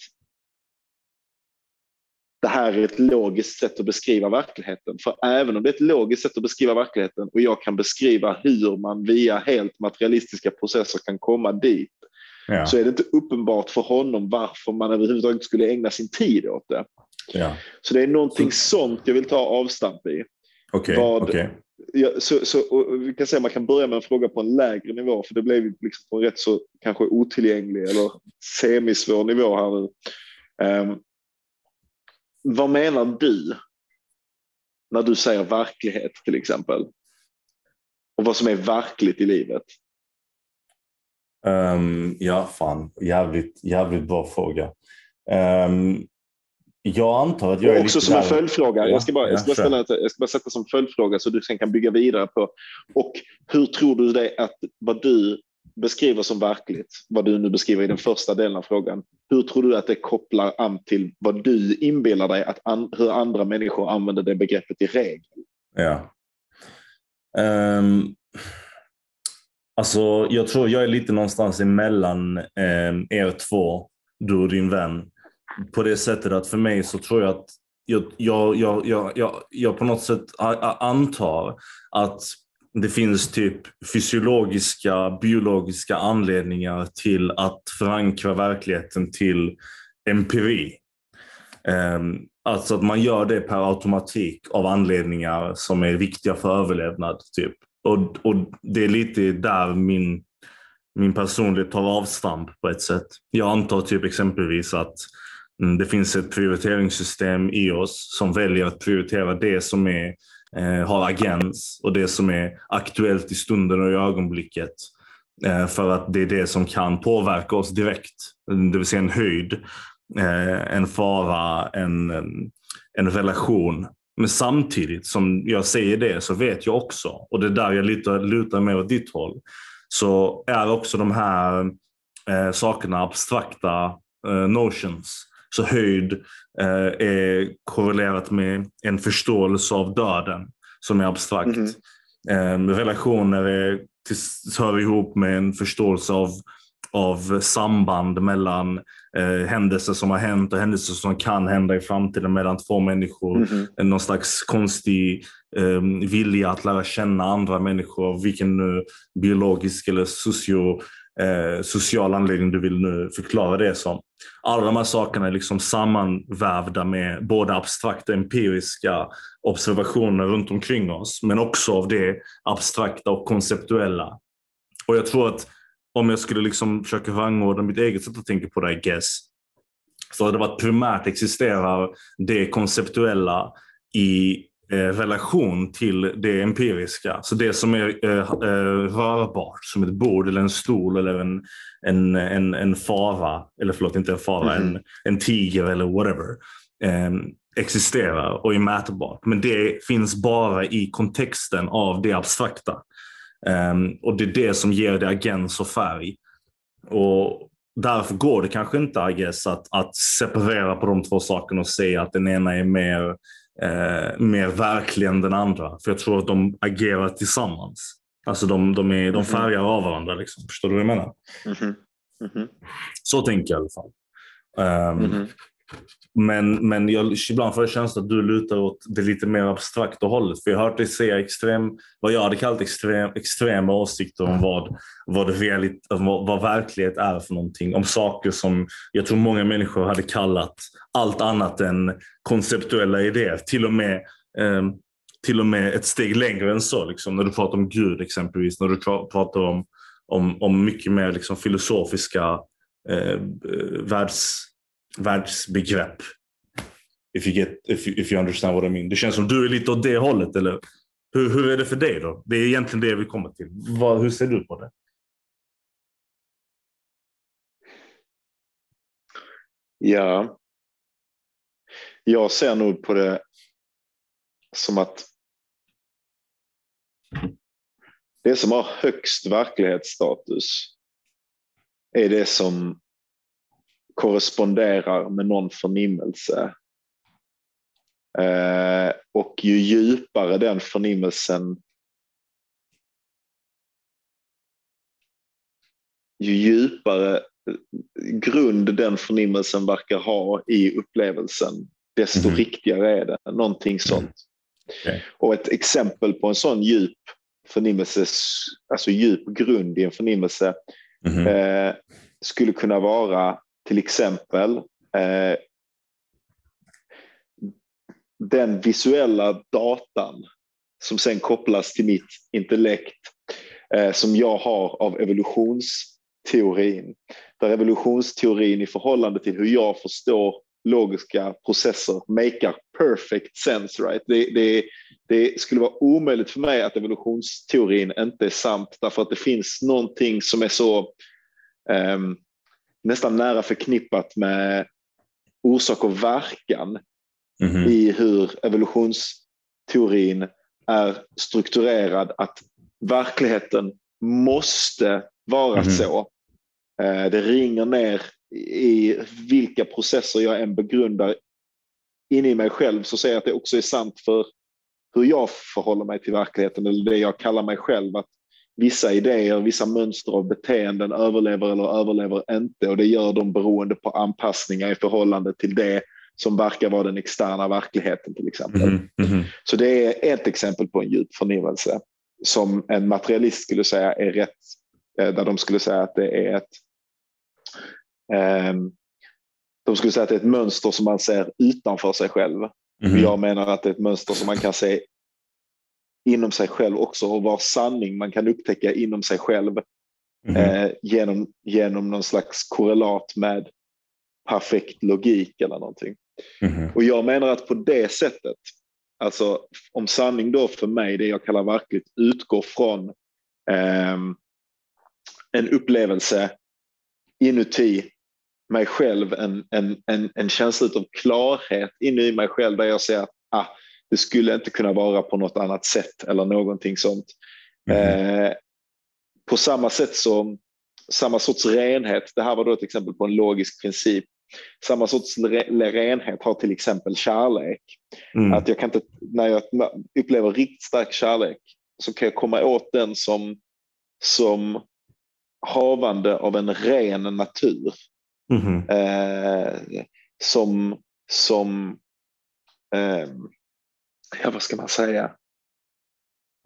det här är ett logiskt sätt att beskriva verkligheten. För även om det är ett logiskt sätt att beskriva verkligheten och jag kan beskriva hur man via helt materialistiska processer kan komma dit Ja. så är det inte uppenbart för honom varför man överhuvudtaget skulle ägna sin tid åt det. ja. Så det är någonting sånt jag vill ta avstamp i. Vad- okej. Ja, så, så, vi kan säga man kan börja med en fråga på en lägre nivå för det blev liksom på en rätt så kanske otillgänglig eller semisvår nivå här nu. Ehm, vad menar du när du säger verklighet till exempel? Och vad som är verkligt i livet? Ehm, ja, fan. Jävligt, jävligt bra fråga. Ehm, jag antar att jag Och är också som en där- följdfråga. Jag ska bara, jag ska bara, Ja, ställa, jag ska bara sätta som följdfråga så du sen kan bygga vidare på. Och hur tror du det att vad du beskriver som verkligt, vad du nu beskriver i den första delen av frågan, hur tror du att det kopplar an till vad du inbillar dig att an, hur andra människor använder det begreppet i regel? Ja. Um, alltså, jag tror jag är lite någonstans emellan um, er två, du och din vän. På det sättet att för mig så tror jag att jag, jag, jag, jag, jag, jag på något sätt antar att det finns typ fysiologiska, biologiska anledningar till att förankra verkligheten till empiri. Ehm, alltså att man gör det per automatik av anledningar som är viktiga för överlevnad. Typ. Och, och det är lite där min, min personlighet tar avstamp på ett sätt. Jag antar typ exempelvis att Mm, det finns ett prioriteringssystem i oss som väljer att prioritera det som är, eh, har agens och det som är aktuellt i stunden och i ögonblicket. Eh, för att det är det som kan påverka oss direkt. Mm, det vill säga en höjd eh, en fara, en, en- en relation. Men samtidigt som jag säger det så vet jag också, och det är där jag lutar, lutar mer åt ditt håll, så är också de här eh, sakerna abstrakta eh, notions. Så höjd eh, är korrelerat med en förståelse av döden som är abstrakt. Mhm. Eh, relationer är, tills- hör ihop med en förståelse av, av samband mellan eh, händelser som har hänt och händelser som kan hända i framtiden mellan två människor. Mhm. Någon slags konstig eh, vilja att lära känna andra människor, vilken nu biologisk eller socio, eh, social anledning du vill nu förklara det som. Alla de här sakerna är liksom sammanvävda med både abstrakta empiriska observationer runt omkring oss, men också av det abstrakta och konceptuella. Och jag tror att om jag skulle liksom försöka rangordna mitt eget sätt att tänka på det, I guess, så hade det varit primärt existerar det konceptuella i relation till det empiriska. Så det som är eh, eh, rörbart, som ett bord eller en stol eller en, en, en, en fara, eller förlåt, inte en fara, Mhm. en, en tiger eller whatever, eh, existerar och är mätbart. Men det finns bara i kontexten av det abstrakta. Ehm, och det är det som ger det agens och färg. Och därför går det kanske inte, I guess, att, att separera på de två sakerna och säga att den ena är mer, eh, mer verklig än den andra. För jag tror att de agerar tillsammans. Alltså de, de, är, de Mhm. färgar av varandra. Liksom. Förstår du vad jag menar? Mhm. Mhm. Så tänker jag i alla fall. Ehm, Mhm. Men, men jag, ibland får jag känslan att du lutar åt det lite mer abstrakta hållet. För jag har hört dig säga extrem, vad jag hade kallat extrem, extrema åsikter om vad, vad, det realit, vad, vad verklighet är för någonting. Om saker som jag tror många människor hade kallat allt annat än konceptuella idéer. Till och med, eh, till och med ett steg längre än så. Liksom, när du pratar om Gud exempelvis. När du pratar om, om, om mycket mer liksom, filosofiska eh, eh världs, världsbegrepp. If you, get, if, you, if you understand what I mean. Det känns som du är lite åt det hållet, eller? Hur, hur är det för dig då? Det är egentligen det vi kommer till. Vad, hur ser du på det? Ja. Jag ser nog på det som att det som har högst verklighetsstatus är det som korresponderar med någon förnimmelse. Eh, och ju djupare den förnimmelsen ju djupare grund den förnimmelsen verkar ha i upplevelsen, desto Mhm. riktigare är det. Någonting sånt. Okej. Och ett exempel på en sån djup förnimmelse, alltså djup grund i en förnimmelse Mhm. eh, skulle kunna vara till exempel eh, den visuella datan som sen kopplas till mitt intellekt eh, som jag har av evolutionsteorin. Där evolutionsteorin i förhållande till hur jag förstår logiska processer makear perfect sense. Right? Det, det, det skulle vara omöjligt för mig att evolutionsteorin inte är sant därför att det finns någonting som är så um, nästan nära förknippat med orsak och verkan mm -hmm. i hur evolutionsteorin är strukturerad att verkligheten måste vara mm -hmm. så. Eh, det ringer ner i vilka processer jag än begrundar inne i mig själv så säger jag att det också är sant för hur jag förhåller mig till verkligheten eller det jag kallar mig själv. Att vissa idéer, vissa mönster av beteenden överlever eller överlever inte och det gör de beroende på anpassningar i förhållande till det som verkar vara den externa verkligheten till exempel. Mm, mm. Så det är ett exempel på en djup förnimmelse som en materialist skulle säga är rätt, eh, där de skulle säga att det är ett um, de skulle säga att det är ett mönster som man ser utanför sig själv. Mm. Jag menar att det är ett mönster som man kan se inom sig själv också och vars sanning man kan upptäcka inom sig själv mm. eh, genom, genom någon slags korrelat med perfekt logik eller någonting. Mm. Och jag menar att på det sättet, alltså om sanning då för mig, det jag kallar verkligt, utgår från eh, en upplevelse inuti mig själv, en, en, en, en känsla av klarhet inne i mig själv där jag ser att ah, det skulle inte kunna vara på något annat sätt eller någonting sånt. Mm. Eh, på samma sätt som samma sorts renhet, det här var då ett exempel på en logisk princip. Samma sorts renhet har till exempel kärlek. Mm. Att jag kan inte, när jag upplever riktigt stark kärlek så kan jag komma åt den som, som havande av en ren natur. Mm. Eh, som som eh, ja, vad ska man säga,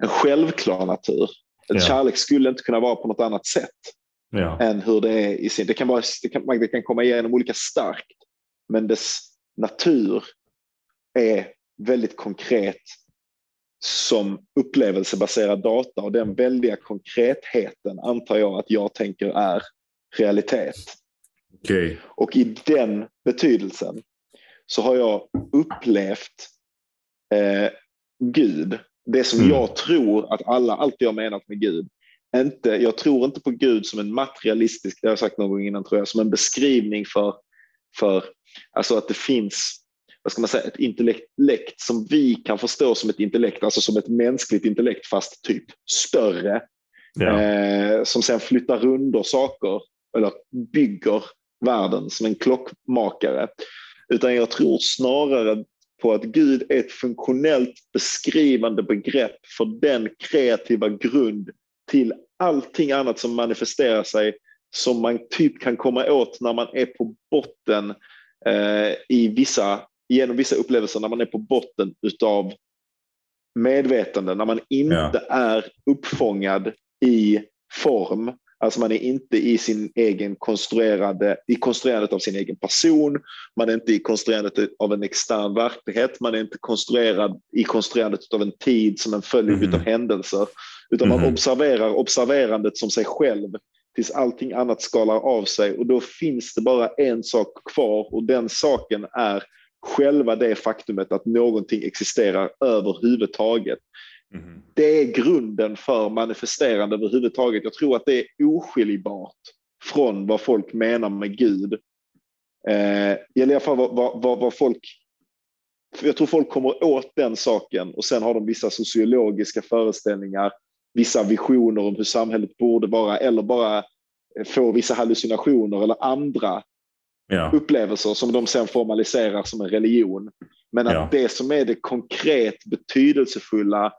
en självklar natur. En ja. Kärlek skulle inte kunna vara på något annat sätt ja. än hur det är i sin... Det kan, vara, det, kan, det kan komma igenom olika starkt, men dess natur är väldigt konkret som upplevelsebaserad data och den väldiga konkretheten antar jag att jag tänker är realitet. Okay. Och i den betydelsen så har jag upplevt eh, Gud, det som mm. jag tror att alla alltid har menat med Gud. Inte, jag tror inte på Gud som en materialistisk, det har jag sagt någon gång innan tror jag, som en beskrivning för, för alltså att det finns vad ska man säga, ett intellekt som vi kan förstå som ett intellekt, alltså som ett mänskligt intellekt fast typ större. Ja. Eh, som sen flyttar runt saker eller bygger världen som en klockmakare. Utan jag tror snarare på att Gud är ett funktionellt beskrivande begrepp för den kreativa grund till allting annat som manifesterar sig som man typ kan komma åt när man är på botten eh, i vissa, genom vissa upplevelser, när man är på botten utav medvetande, när man inte ja. är uppfångad i form Alltså man är inte i sin egen konstruerade, i konstruerandet av sin egen person, man är inte i konstruerandet av en extern verklighet, man är inte konstruerad i konstruerandet av en tid som en följd mm. av händelser, utan mm. man observerar observerandet som sig själv tills allting annat skalar av sig och då finns det bara en sak kvar och den saken är själva det faktumet att någonting existerar överhuvudtaget. Mm. Det är grunden för manifesterande överhuvudtaget. Jag tror att det är oskiljbart från vad folk menar med Gud. Eh, I alla fall vad, vad, vad folk jag tror folk kommer åt den saken och sen har de vissa sociologiska föreställningar, vissa visioner om hur samhället borde vara eller bara få vissa hallucinationer eller andra ja. upplevelser som de sen formaliserar som en religion. Men att ja. det som är det konkret betydelsefulla Eh,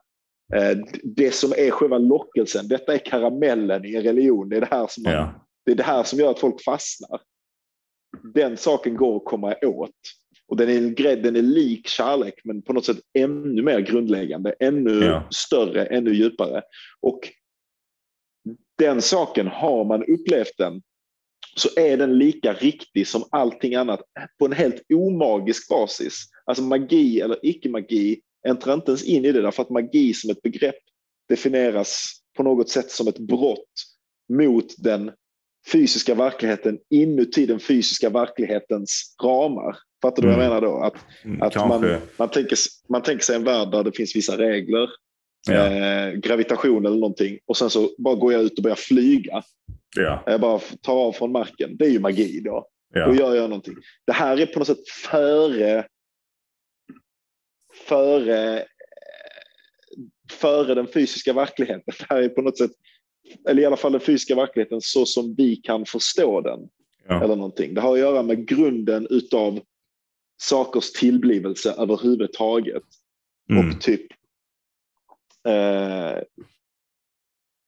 det som är själva lockelsen, detta är karamellen i en religion. Det är det här som, man, ja. det är det här som gör att folk fastnar. Den saken går att komma åt. Och den är, den är lik kärlek men på något sätt ännu mer grundläggande, ännu ja. större, ännu djupare. Och den saken, har man upplevt den så är den lika riktig som allting annat på en helt omagisk basis. Alltså magi eller icke-magi äntrar inte ens in i det därför att magi som ett begrepp definieras på något sätt som ett brott mot den fysiska verkligheten inuti den fysiska verklighetens ramar. Fattar du vad jag Mm. menar då? Att, Mm, att man, man, tänker, man tänker sig en värld där det finns vissa regler, Ja. eh, gravitation eller någonting och sen så bara går jag ut och börjar flyga. Ja. Jag bara tar av från marken. Det är ju magi då. Då Ja. gör jag någonting. Det här är på något sätt före före före den fysiska verkligheten. Det här är på något sätt, eller i alla fall den fysiska verkligheten så som vi kan förstå den. Ja. Eller någonting. Det har att göra med grunden utav sakers tillblivelse överhuvudtaget. Mm. Och typ eh,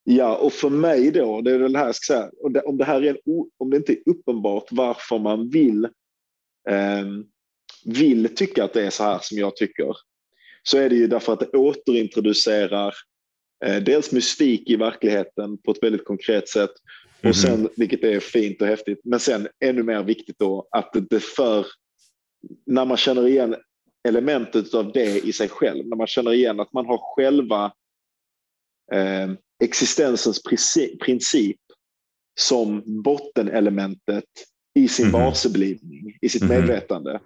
Ja, och för mig då, det är väl det här jag ska säga, om det, här är en, om det inte är uppenbart varför man vill eh, vill tycka att det är så här som jag tycker, så är det ju därför att det återintroducerar eh, dels mystik i verkligheten på ett väldigt konkret sätt och sen, vilket är fint och häftigt, men sen ännu mer viktigt då att det- för, när man känner igen elementet av det i sig själv, när man känner igen att man har själva eh, existensens princi- princip som bottenelementet i sin Mhm. varseblivning, i sitt Mhm. medvetande,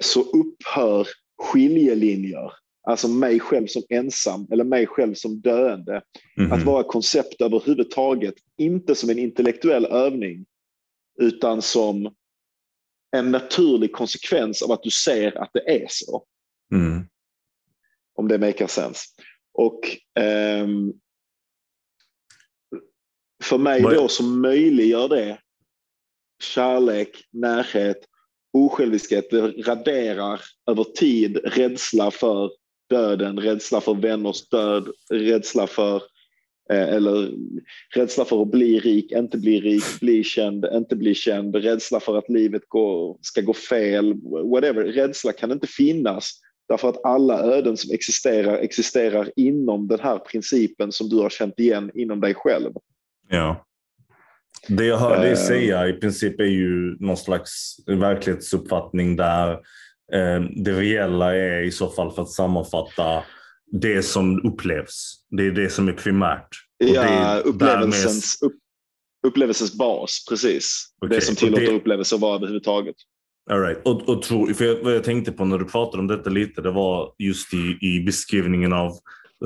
så upphör skiljelinjer, alltså mig själv som ensam eller mig själv som döende, Mhm. att vara koncept överhuvudtaget, inte som en intellektuell övning, utan som en naturlig konsekvens av att du ser att det är så Mm. om det makar sense. Och ehm, för mig då som möjliggör det, kärlek, närhet, osjälviskhet, det raderar över tid rädsla för döden, rädsla för vänners död, rädsla för eh, eller rädsla för att bli rik, inte bli rik, bli känd, inte bli känd, rädsla för att livet går, ska gå fel, whatever. Rädsla kan inte finnas Därför att alla öden som existerar existerar inom den här principen som du har känt igen inom dig själv. Ja. Det jag hör dig Eh. säga i princip är ju någon slags verklighetsuppfattning där eh, det reella är i så fall för att sammanfatta det som upplevs. Det är det som är primärt. Och Ja, upplevelsens, upp, upplevelsens bas, precis. Okej, Det som tillåter det- upplevelser vara överhuvudtaget. All right. och, och tro, för jag, vad jag tänkte på när du pratade om detta lite, det var just i, i beskrivningen av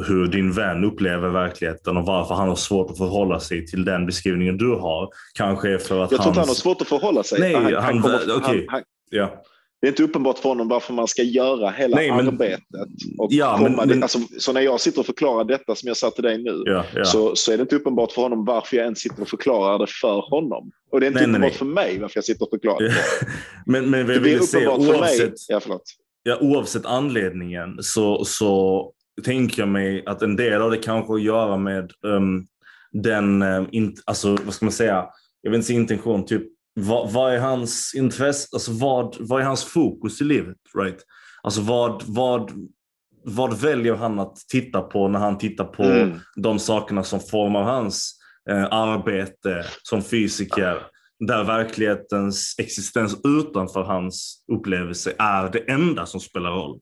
hur din vän upplever verkligheten och varför han har svårt att förhålla sig till den beskrivningen du har. Kanske är för att Jag tror inte han har hans... svårt att förhålla sig. Nej, han, han- kommer, okej. han, Ja. det är inte uppenbart för honom varför man ska göra hela Nej, men- arbetet. Och Ja, komma men- men- Alltså, så när jag sitter och förklarar detta som jag sa till dig nu, Ja, ja. så, så är det inte uppenbart för honom varför jag ens sitter och förklarar det för honom. Och det är inte Nej, uppenbart nej. för mig varför jag sitter och förklarar det. <laughs> men, men Det jag blir ville säga, uppenbart för mig. oavsett, Ja, förlåt. ja, oavsett anledningen så, så tänker jag mig att en del av det kanske har att göra med um, den, um, in, alltså vad ska man säga, jag vill inte säga intention, typ vad, vad är hans intresse, alltså vad, vad är hans fokus i livet? Right? Alltså vad, vad, vad väljer han att titta på när han tittar på Mm. de sakerna som formar hans eh, arbete som fysiker, där verklighetens existens utanför hans upplevelse är det enda som spelar roll.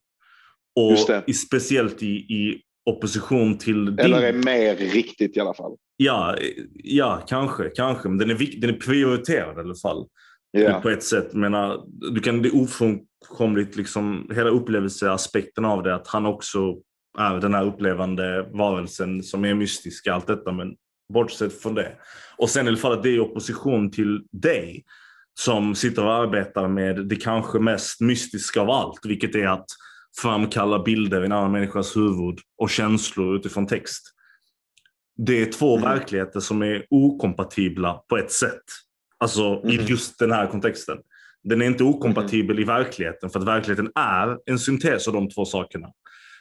Och i, speciellt i, i opposition till din... Eller är mer riktigt i alla fall. Ja, ja, kanske, kanske. Men den är, den är prioriterad i alla fall. Ja. På ett sätt. Menar, du kan, det är ofrånkomligt, liksom, hela upplevelseaspekten av det, att han också är den här upplevande varelsen som är mystisk, allt detta. Men bortsett från det. Och sen i alla fall att det är i opposition till dig som sitter och arbetar med det kanske mest mystiska av allt, vilket är att framkalla bilder i en annan människas huvud och känslor utifrån text. Det är två Mm. verkligheter som är okompatibla på ett sätt. Alltså i Mhm. just den här kontexten. Den är inte okompatibel i verkligheten för att verkligheten är en syntes av de två sakerna.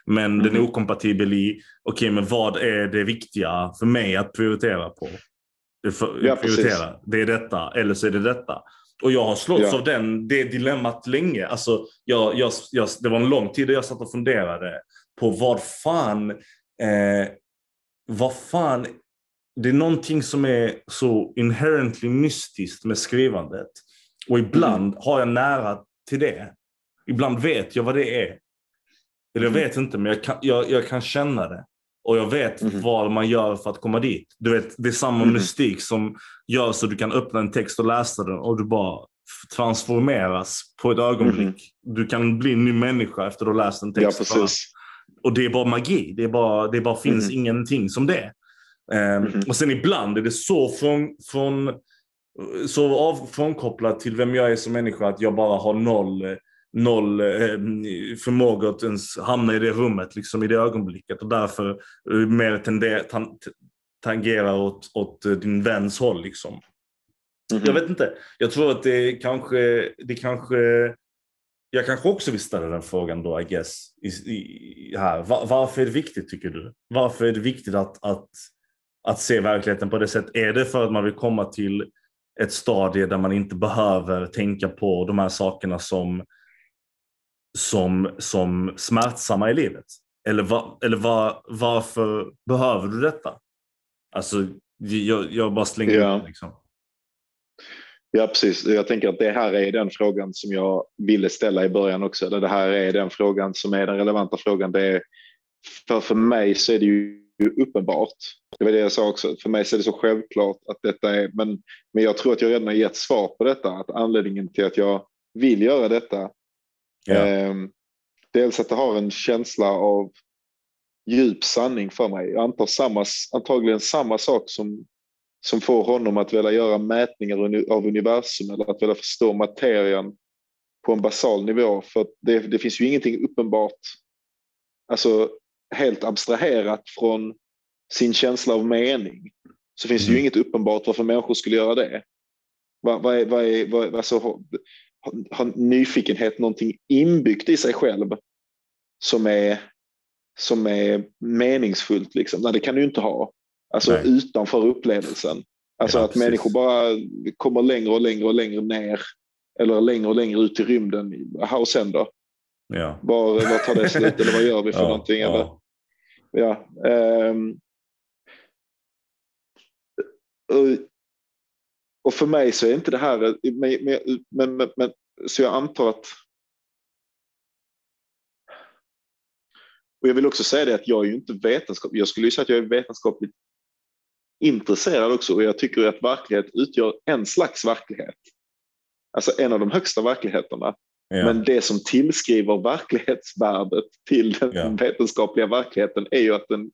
Men den är Mhm. okompatibel i, okej men vad är det viktiga för mig att prioritera på? För, Ja, prioritera. det är detta eller så är det detta. Och jag har slått Ja. av den, det dilemmat länge. Alltså, jag, jag, jag, det var en lång tid där jag satt och funderade på vad fan, eh, vad fan, det är någonting som är så inherently mystiskt med skrivandet. Och ibland Mm. har jag nära till det. Ibland vet jag vad det är. Eller jag Mhm. vet inte, men jag kan, jag, jag kan känna det. Och jag vet Mhm. vad man gör för att komma dit. Du vet, det är samma Mhm. mystik som gör så du kan öppna en text och läsa den och du bara transformeras på ett ögonblick. Du kan bli en ny människa efter att ha läst en Mhm. Ja, text. precis. Och det är bara magi. Det, är bara, det bara finns Mhm. ingenting som det. Mhm. Och sen ibland är det så från, från, så av, frånkopplat till vem jag är som människa att jag bara har noll, eh, noll eh, förmåga att ens hamna i det rummet, liksom i det ögonblicket. Och därför eh, mer tender, tan, tangerar åt, åt eh, din väns håll. Liksom. Mhm. Jag vet inte. Jag tror att det kanske, det kanske jag kanske också vill ställa den frågan då, I guess. I, i, här. Va- varför är det viktigt, tycker du? Varför är det viktigt att, att, att se verkligheten på det sättet? Är det för att man vill komma till ett stadie där man inte behöver tänka på de här sakerna som, som, som smärtsamma i livet? Eller, va, eller va, varför behöver du detta? Alltså, jag, jag bara slänger Ja. ut liksom. Ja, precis. Jag tänker att det här är den frågan som jag ville ställa i början också. Det här är den frågan som är den relevanta frågan. Det är, för, för mig så är det ju uppenbart. Det var det jag sa också. För mig så är det så självklart att detta är... Men, men jag tror att jag redan har gett svar på detta. Att anledningen till att jag vill göra detta. Eh, dels att det har en känsla av djup sanning för mig. Jag antar samma, antagligen samma sak som som får honom att vilja göra mätningar av universum eller att vilja förstå materian på en basal nivå. För det, det finns ju ingenting uppenbart, alltså helt abstraherat från sin känsla av mening. Så finns det ju Mm. inget uppenbart varför människor skulle göra det. Vad, vad är, vad är, vad, alltså, har, nyfikenhet någonting inbyggt i sig själv som är, som är meningsfullt? Liksom? Nej, det kan du inte ha. Alltså Nej. utanför upplevelsen. Alltså Ja, att precis. människor bara kommer längre och längre och längre ner. Eller längre och längre ut i rymden. Och sen då? Ja. Var, var tar det slut eller vad gör vi för <laughs> Ja, någonting? Eller? ja. Ja. Och, för mig så är inte det här, men, men, men, men, så jag antar att och jag vill också säga det att jag är ju inte vetenskaplig. Jag skulle ju säga att jag är vetenskapligt intresserad också och jag tycker att verklighet utgör en slags verklighet. Alltså en av de högsta verkligheterna. Ja. Men det som tillskriver verklighetsvärdet till den Ja. vetenskapliga verkligheten är ju att den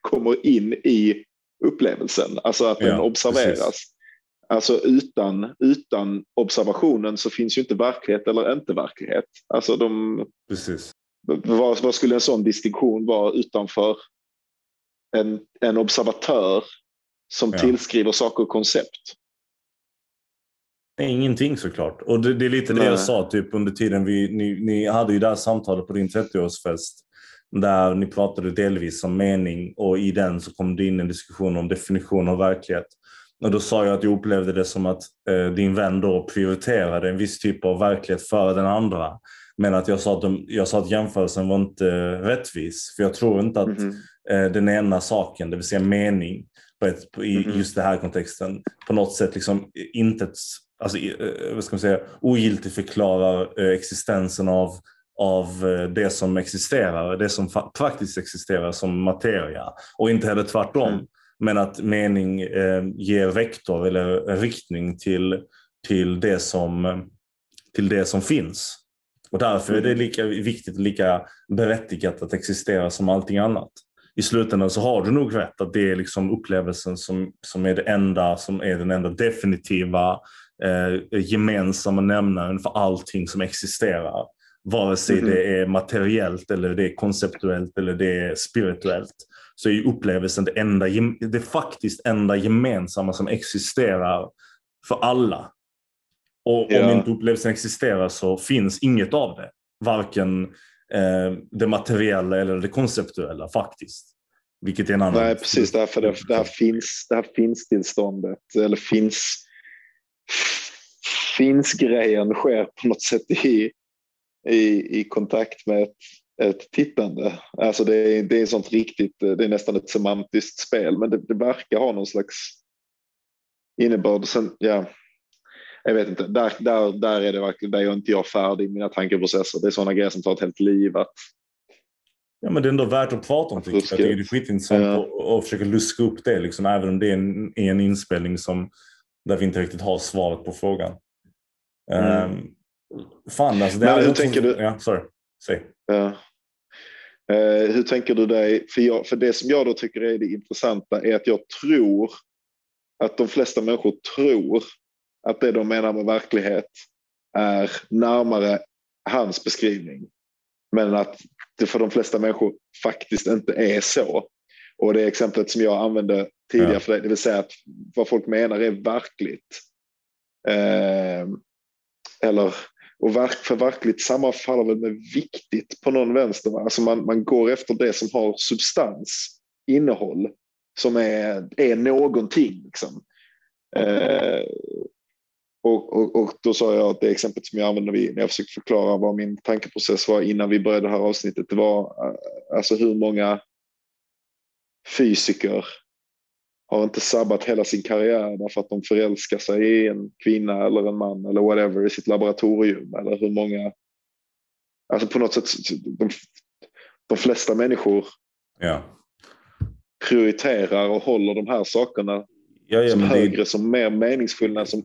kommer in i upplevelsen, alltså att den Ja, observeras. precis. Alltså utan, utan observationen så finns ju inte verklighet eller inte verklighet. Alltså de, Precis. vad, vad skulle en sån distinktion vara utanför en, en observatör som Ja. tillskriver saker och koncept? Ingenting såklart. Och det, det är lite det Nej. jag sa typ under tiden vi, ni, ni hade ju det här samtalet på din 30-årsfest. Där ni pratade delvis om mening och i den så kom det in en diskussion om definition av verklighet. Och då sa jag att jag upplevde det som att eh, din vän då prioriterade en viss typ av verklighet före den andra. Men att jag sa att, de, jag sa att jämförelsen var inte rättvis. För jag tror inte att Mhm. eh, den ena saken, det vill säga mening, på ett, på, i Mhm. just den här kontexten, på något sätt liksom inte, alltså, eh, vad ska man säga, ogiltigt förklarar eh, existensen av, av eh, det som existerar, det som faktiskt existerar som materia. Och inte heller tvärtom. Mm. Men att mening eh, ger vektor eller riktning till, till, det som, till det som finns. Och därför är det Mm. lika viktigt och lika berättigat att existera som allting annat. I slutändan så har du nog rätt att det är liksom upplevelsen som, som är det enda som är den enda definitiva eh, gemensamma nämnaren för allting som existerar. Vare sig Mhm. det är materiellt eller det är konceptuellt eller det är spirituellt så är upplevelsen det, enda, det faktiskt enda gemensamma som existerar för alla. Och om Ja. inte upplevelsen existerar så finns inget av det. Varken eh, det materiella eller det konceptuella faktiskt. Vilket är en annan... Nej, precis. Därför det, det här finns, det här finns tillståndet eller finns finns grejen sker på något sätt i, i, i kontakt med ett, ett tittande. Alltså det är, det är sånt riktigt, det är nästan ett semantiskt spel, men det, det verkar ha någon slags innebörd. Sen, ja, jag vet inte, där, där, där är det verkligen, där är inte jag färdig i mina tankeprocesser. Det är sådana grejer som tar ett helt liv att Ja, men det är ändå värt att prata om. Tycker jag. jag tycker det är skitintressant Ja. försöka luska upp det, liksom, även om det är en, en inspelning som, där vi inte riktigt har svaret på frågan. Mm. Um, fan, alltså. Det Men är hur tänker du- Ja, sorry. Säg. Ja. Eh, hur tänker du dig? För, jag, för det som jag då tycker är det intressanta är att jag tror att de flesta människor tror att det de menar med verklighet är närmare hans beskrivning. Men att det för de flesta människor faktiskt inte är så. Och det exemplet som jag använde tidigare Ja. för dig, det vill säga att vad folk menar är verkligt. Eh, eller, och verk, för verkligt sammanfaller väl med viktigt på någon vänster. Va? Alltså man, man går efter det som har substans, innehåll, som är, är någonting. Liksom. Eh, och, och, och då sa jag att det exemplet som jag använde när jag försökte förklara vad min tankeprocess var innan vi började det här avsnittet, det var eh, alltså hur många fysiker har inte sabbat hela sin karriär därför att de förälskar sig i en kvinna eller en man eller whatever i sitt laboratorium. Eller hur många... Alltså på något sätt, de, de flesta människor Ja. prioriterar och håller de här sakerna Ja, ja, som men det, högre, som mer meningsfulla, som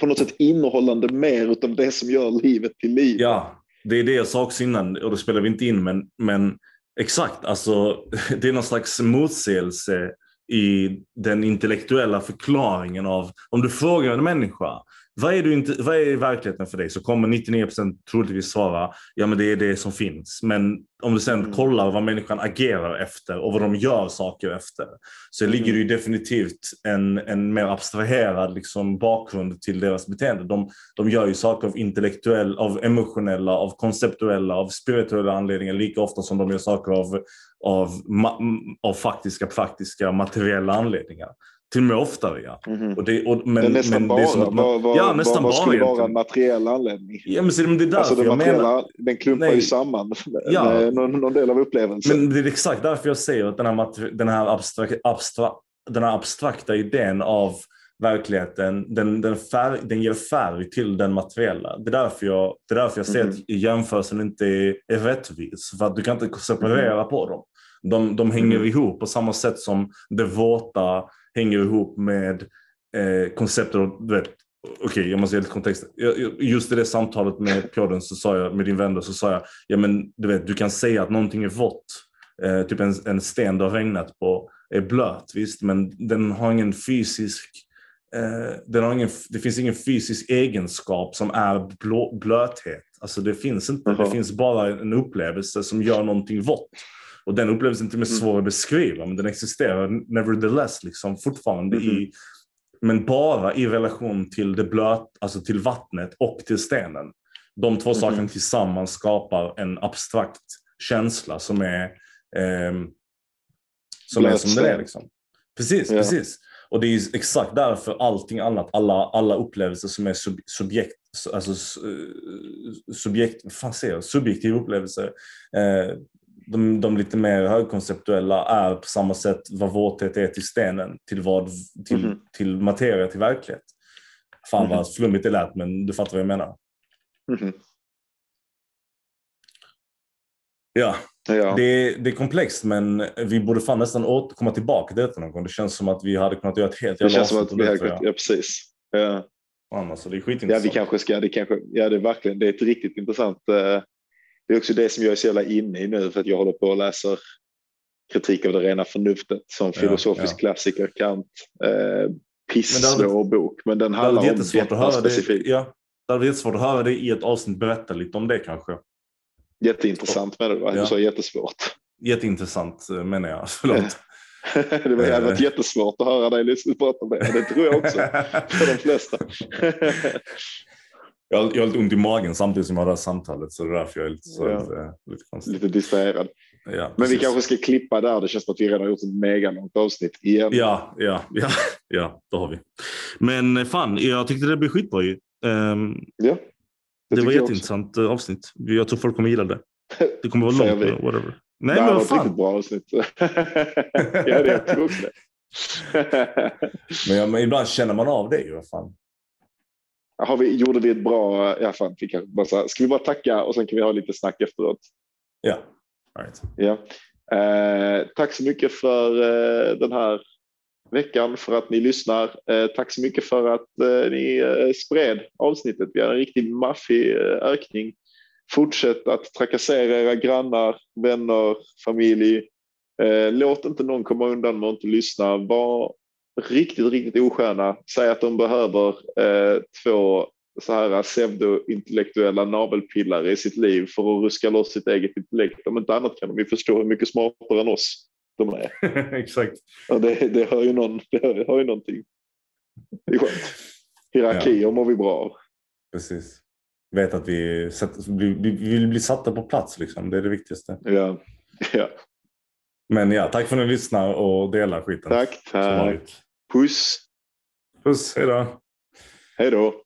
på något sätt innehållande mer utav det som gör livet till liv. ja, det är det jag sa också innan och då spelar vi inte in, men, men exakt, alltså <laughs> det är någon slags motsägelse i den intellektuella förklaringen av, om du frågar en människa, vad är, du inte, vad är verkligheten för dig? Så kommer 99% troligtvis svara, ja men det är det som finns. Men om du sen Mm. kollar vad människan agerar efter och vad de gör saker efter, så ligger det ju definitivt en, en mer abstraherad liksom, bakgrund till deras beteende. De, de gör ju saker av intellektuell, av emotionella, av konceptuella, av spirituella anledningar lika ofta som de gör saker av, av, av faktiska, praktiska, materiella anledningar. Till och med oftare, ja. Mhm. Och det, och, men, Men, nästan men bara. det är som att man, vad, vad, ja, nästan vad, vad bara skulle vara en materiell anledning? Ja, men, så, men det är därför Alltså jag menar... den klumpar Nej. ju samman Ja. någon, någon del av upplevelsen. Men det är exakt därför jag säger att den här, den här, abstrak, abstra, den här abstrakta idén av verkligheten, den, den, färg, den ger färg till den materiella. Det är därför jag, det är därför jag säger Mhm. att jämförelsen inte är, är rättvis. För att du kan inte separera på dem. De, de hänger Mhm. ihop på samma sätt som det våta hänger ihop med eh, konceptet du vet, okej jag måste ge lite kontext. Just i det samtalet med Pjodden så sa jag, med din vän så sa jag, ja men du vet, du kan säga att någonting är vått. Eh, typ en, en sten det har regnat på är blöt, visst, men den har ingen fysisk eh, den har ingen, det finns ingen fysisk egenskap som är blå, blöthet. Alltså det finns inte. Det Jaha. finns bara en upplevelse som gör någonting vått. Och den upplevelsen är till och med Mm. svår att beskriva, men den existerar nevertheless liksom fortfarande Mhm. i, men bara i relation till det blöt, alltså till vattnet och till stenen. De två Mhm. sakerna tillsammans skapar en abstrakt känsla som är ehm, som är som den är. Liksom. Precis, Ja. precis. Och det är exakt därför allting annat, alla, alla upplevelser som är sub, subjekt, alltså eh, subjekt, fan säger jag, subjektiva upplevelser, eh, de, de lite mer högkonceptuella är på samma sätt vad våthet är till stenen, till, vad, till, Mhm. till materia, till verklighet. Fan Mhm. vad flummigt det lät, men du fattar vad jag menar. Mhm. Ja, Ja. det, det är komplext, men vi borde fan nästan återkomma tillbaka till detta någon gång. Det känns som att vi hade kunnat göra ett helt det jävla känns som att vi det, jag. Ja, precis. Ja. Fan, alltså, det är Ja, skitintressant. vi kanske ska, det kanske, ja det är verkligen, det är ett riktigt intressant, eh, det är också det som jag är så jävla inne i nu för att jag håller på och läser kritik av det rena förnuftet som filosofisk ja. klassiker, Kant, eh, det pissvår bok, men den Det handlar varit om jättesvårt att detta höra det. specifikt. Ja, det hade varit jättesvårt att höra det i ett avsnitt. Berätta lite om det kanske. Jätteintressant det, va? Ja. du sa jättesvårt. Jätteintressant eh, menar jag. Förlåt. <laughs> det var Eh. jävligt jättesvårt att höra dig prata om det, det tror jag också för de flesta. <laughs> jag, har, jag har lite ont i magen samtidigt som jag har det här samtalet. Så det är därför jag är lite, så, Ja. lite, lite konstig. Lite distraherad. Ja, Men vi kanske ska klippa där, det känns som att vi redan har gjort ett megalångt avsnitt igen. Ja, ja, ja, <laughs> ja, det har vi. Men eh, fan, jag tyckte det blev skitbra ju. Ehm, Ja, det, tycker var jätteintressant eh, avsnitt. Jag tror folk kommer gilla det. Det kommer vara <laughs> långt, vi. whatever. Nej, det men vad fan. bra avsnitt. <laughs> ja, det jag tror också det. Men, ja, men ibland känner man av det ju. vad Fan. Har vi, gjorde vi ett bra... Ja, fan, vi kanske bara här, ska vi bara tacka och sen kan vi ha lite snack efteråt? Ja, Right. Ja. Eh, tack så mycket för eh, den här veckan, för att ni lyssnar. Eh, tack så mycket för att eh, ni eh, spred avsnittet. Vi har en riktigt maffig eh, ökning. Fortsätt att trakassera era grannar, vänner, familj. Låt inte någon komma undan med att inte lyssna. Var riktigt, riktigt osköna. Säg att de behöver eh, två så här pseudo-intellektuella navelpillare i sitt liv för att ruska loss sitt eget intellekt. Om inte annat kan de ju förstå hur mycket smartare än oss de är. <laughs> Exakt. Och det, det har ju någon, det har, har ju någonting. Det är skönt. Hierarkier mår vi bra av. Precis. Vet att vi, vi, vi vill bli satta på plats liksom. Det är det viktigaste. Ja. ja. Men ja, tack för att ni lyssnar och delar skiten. Tack, tack. Puss. Puss, hej då. Hej då.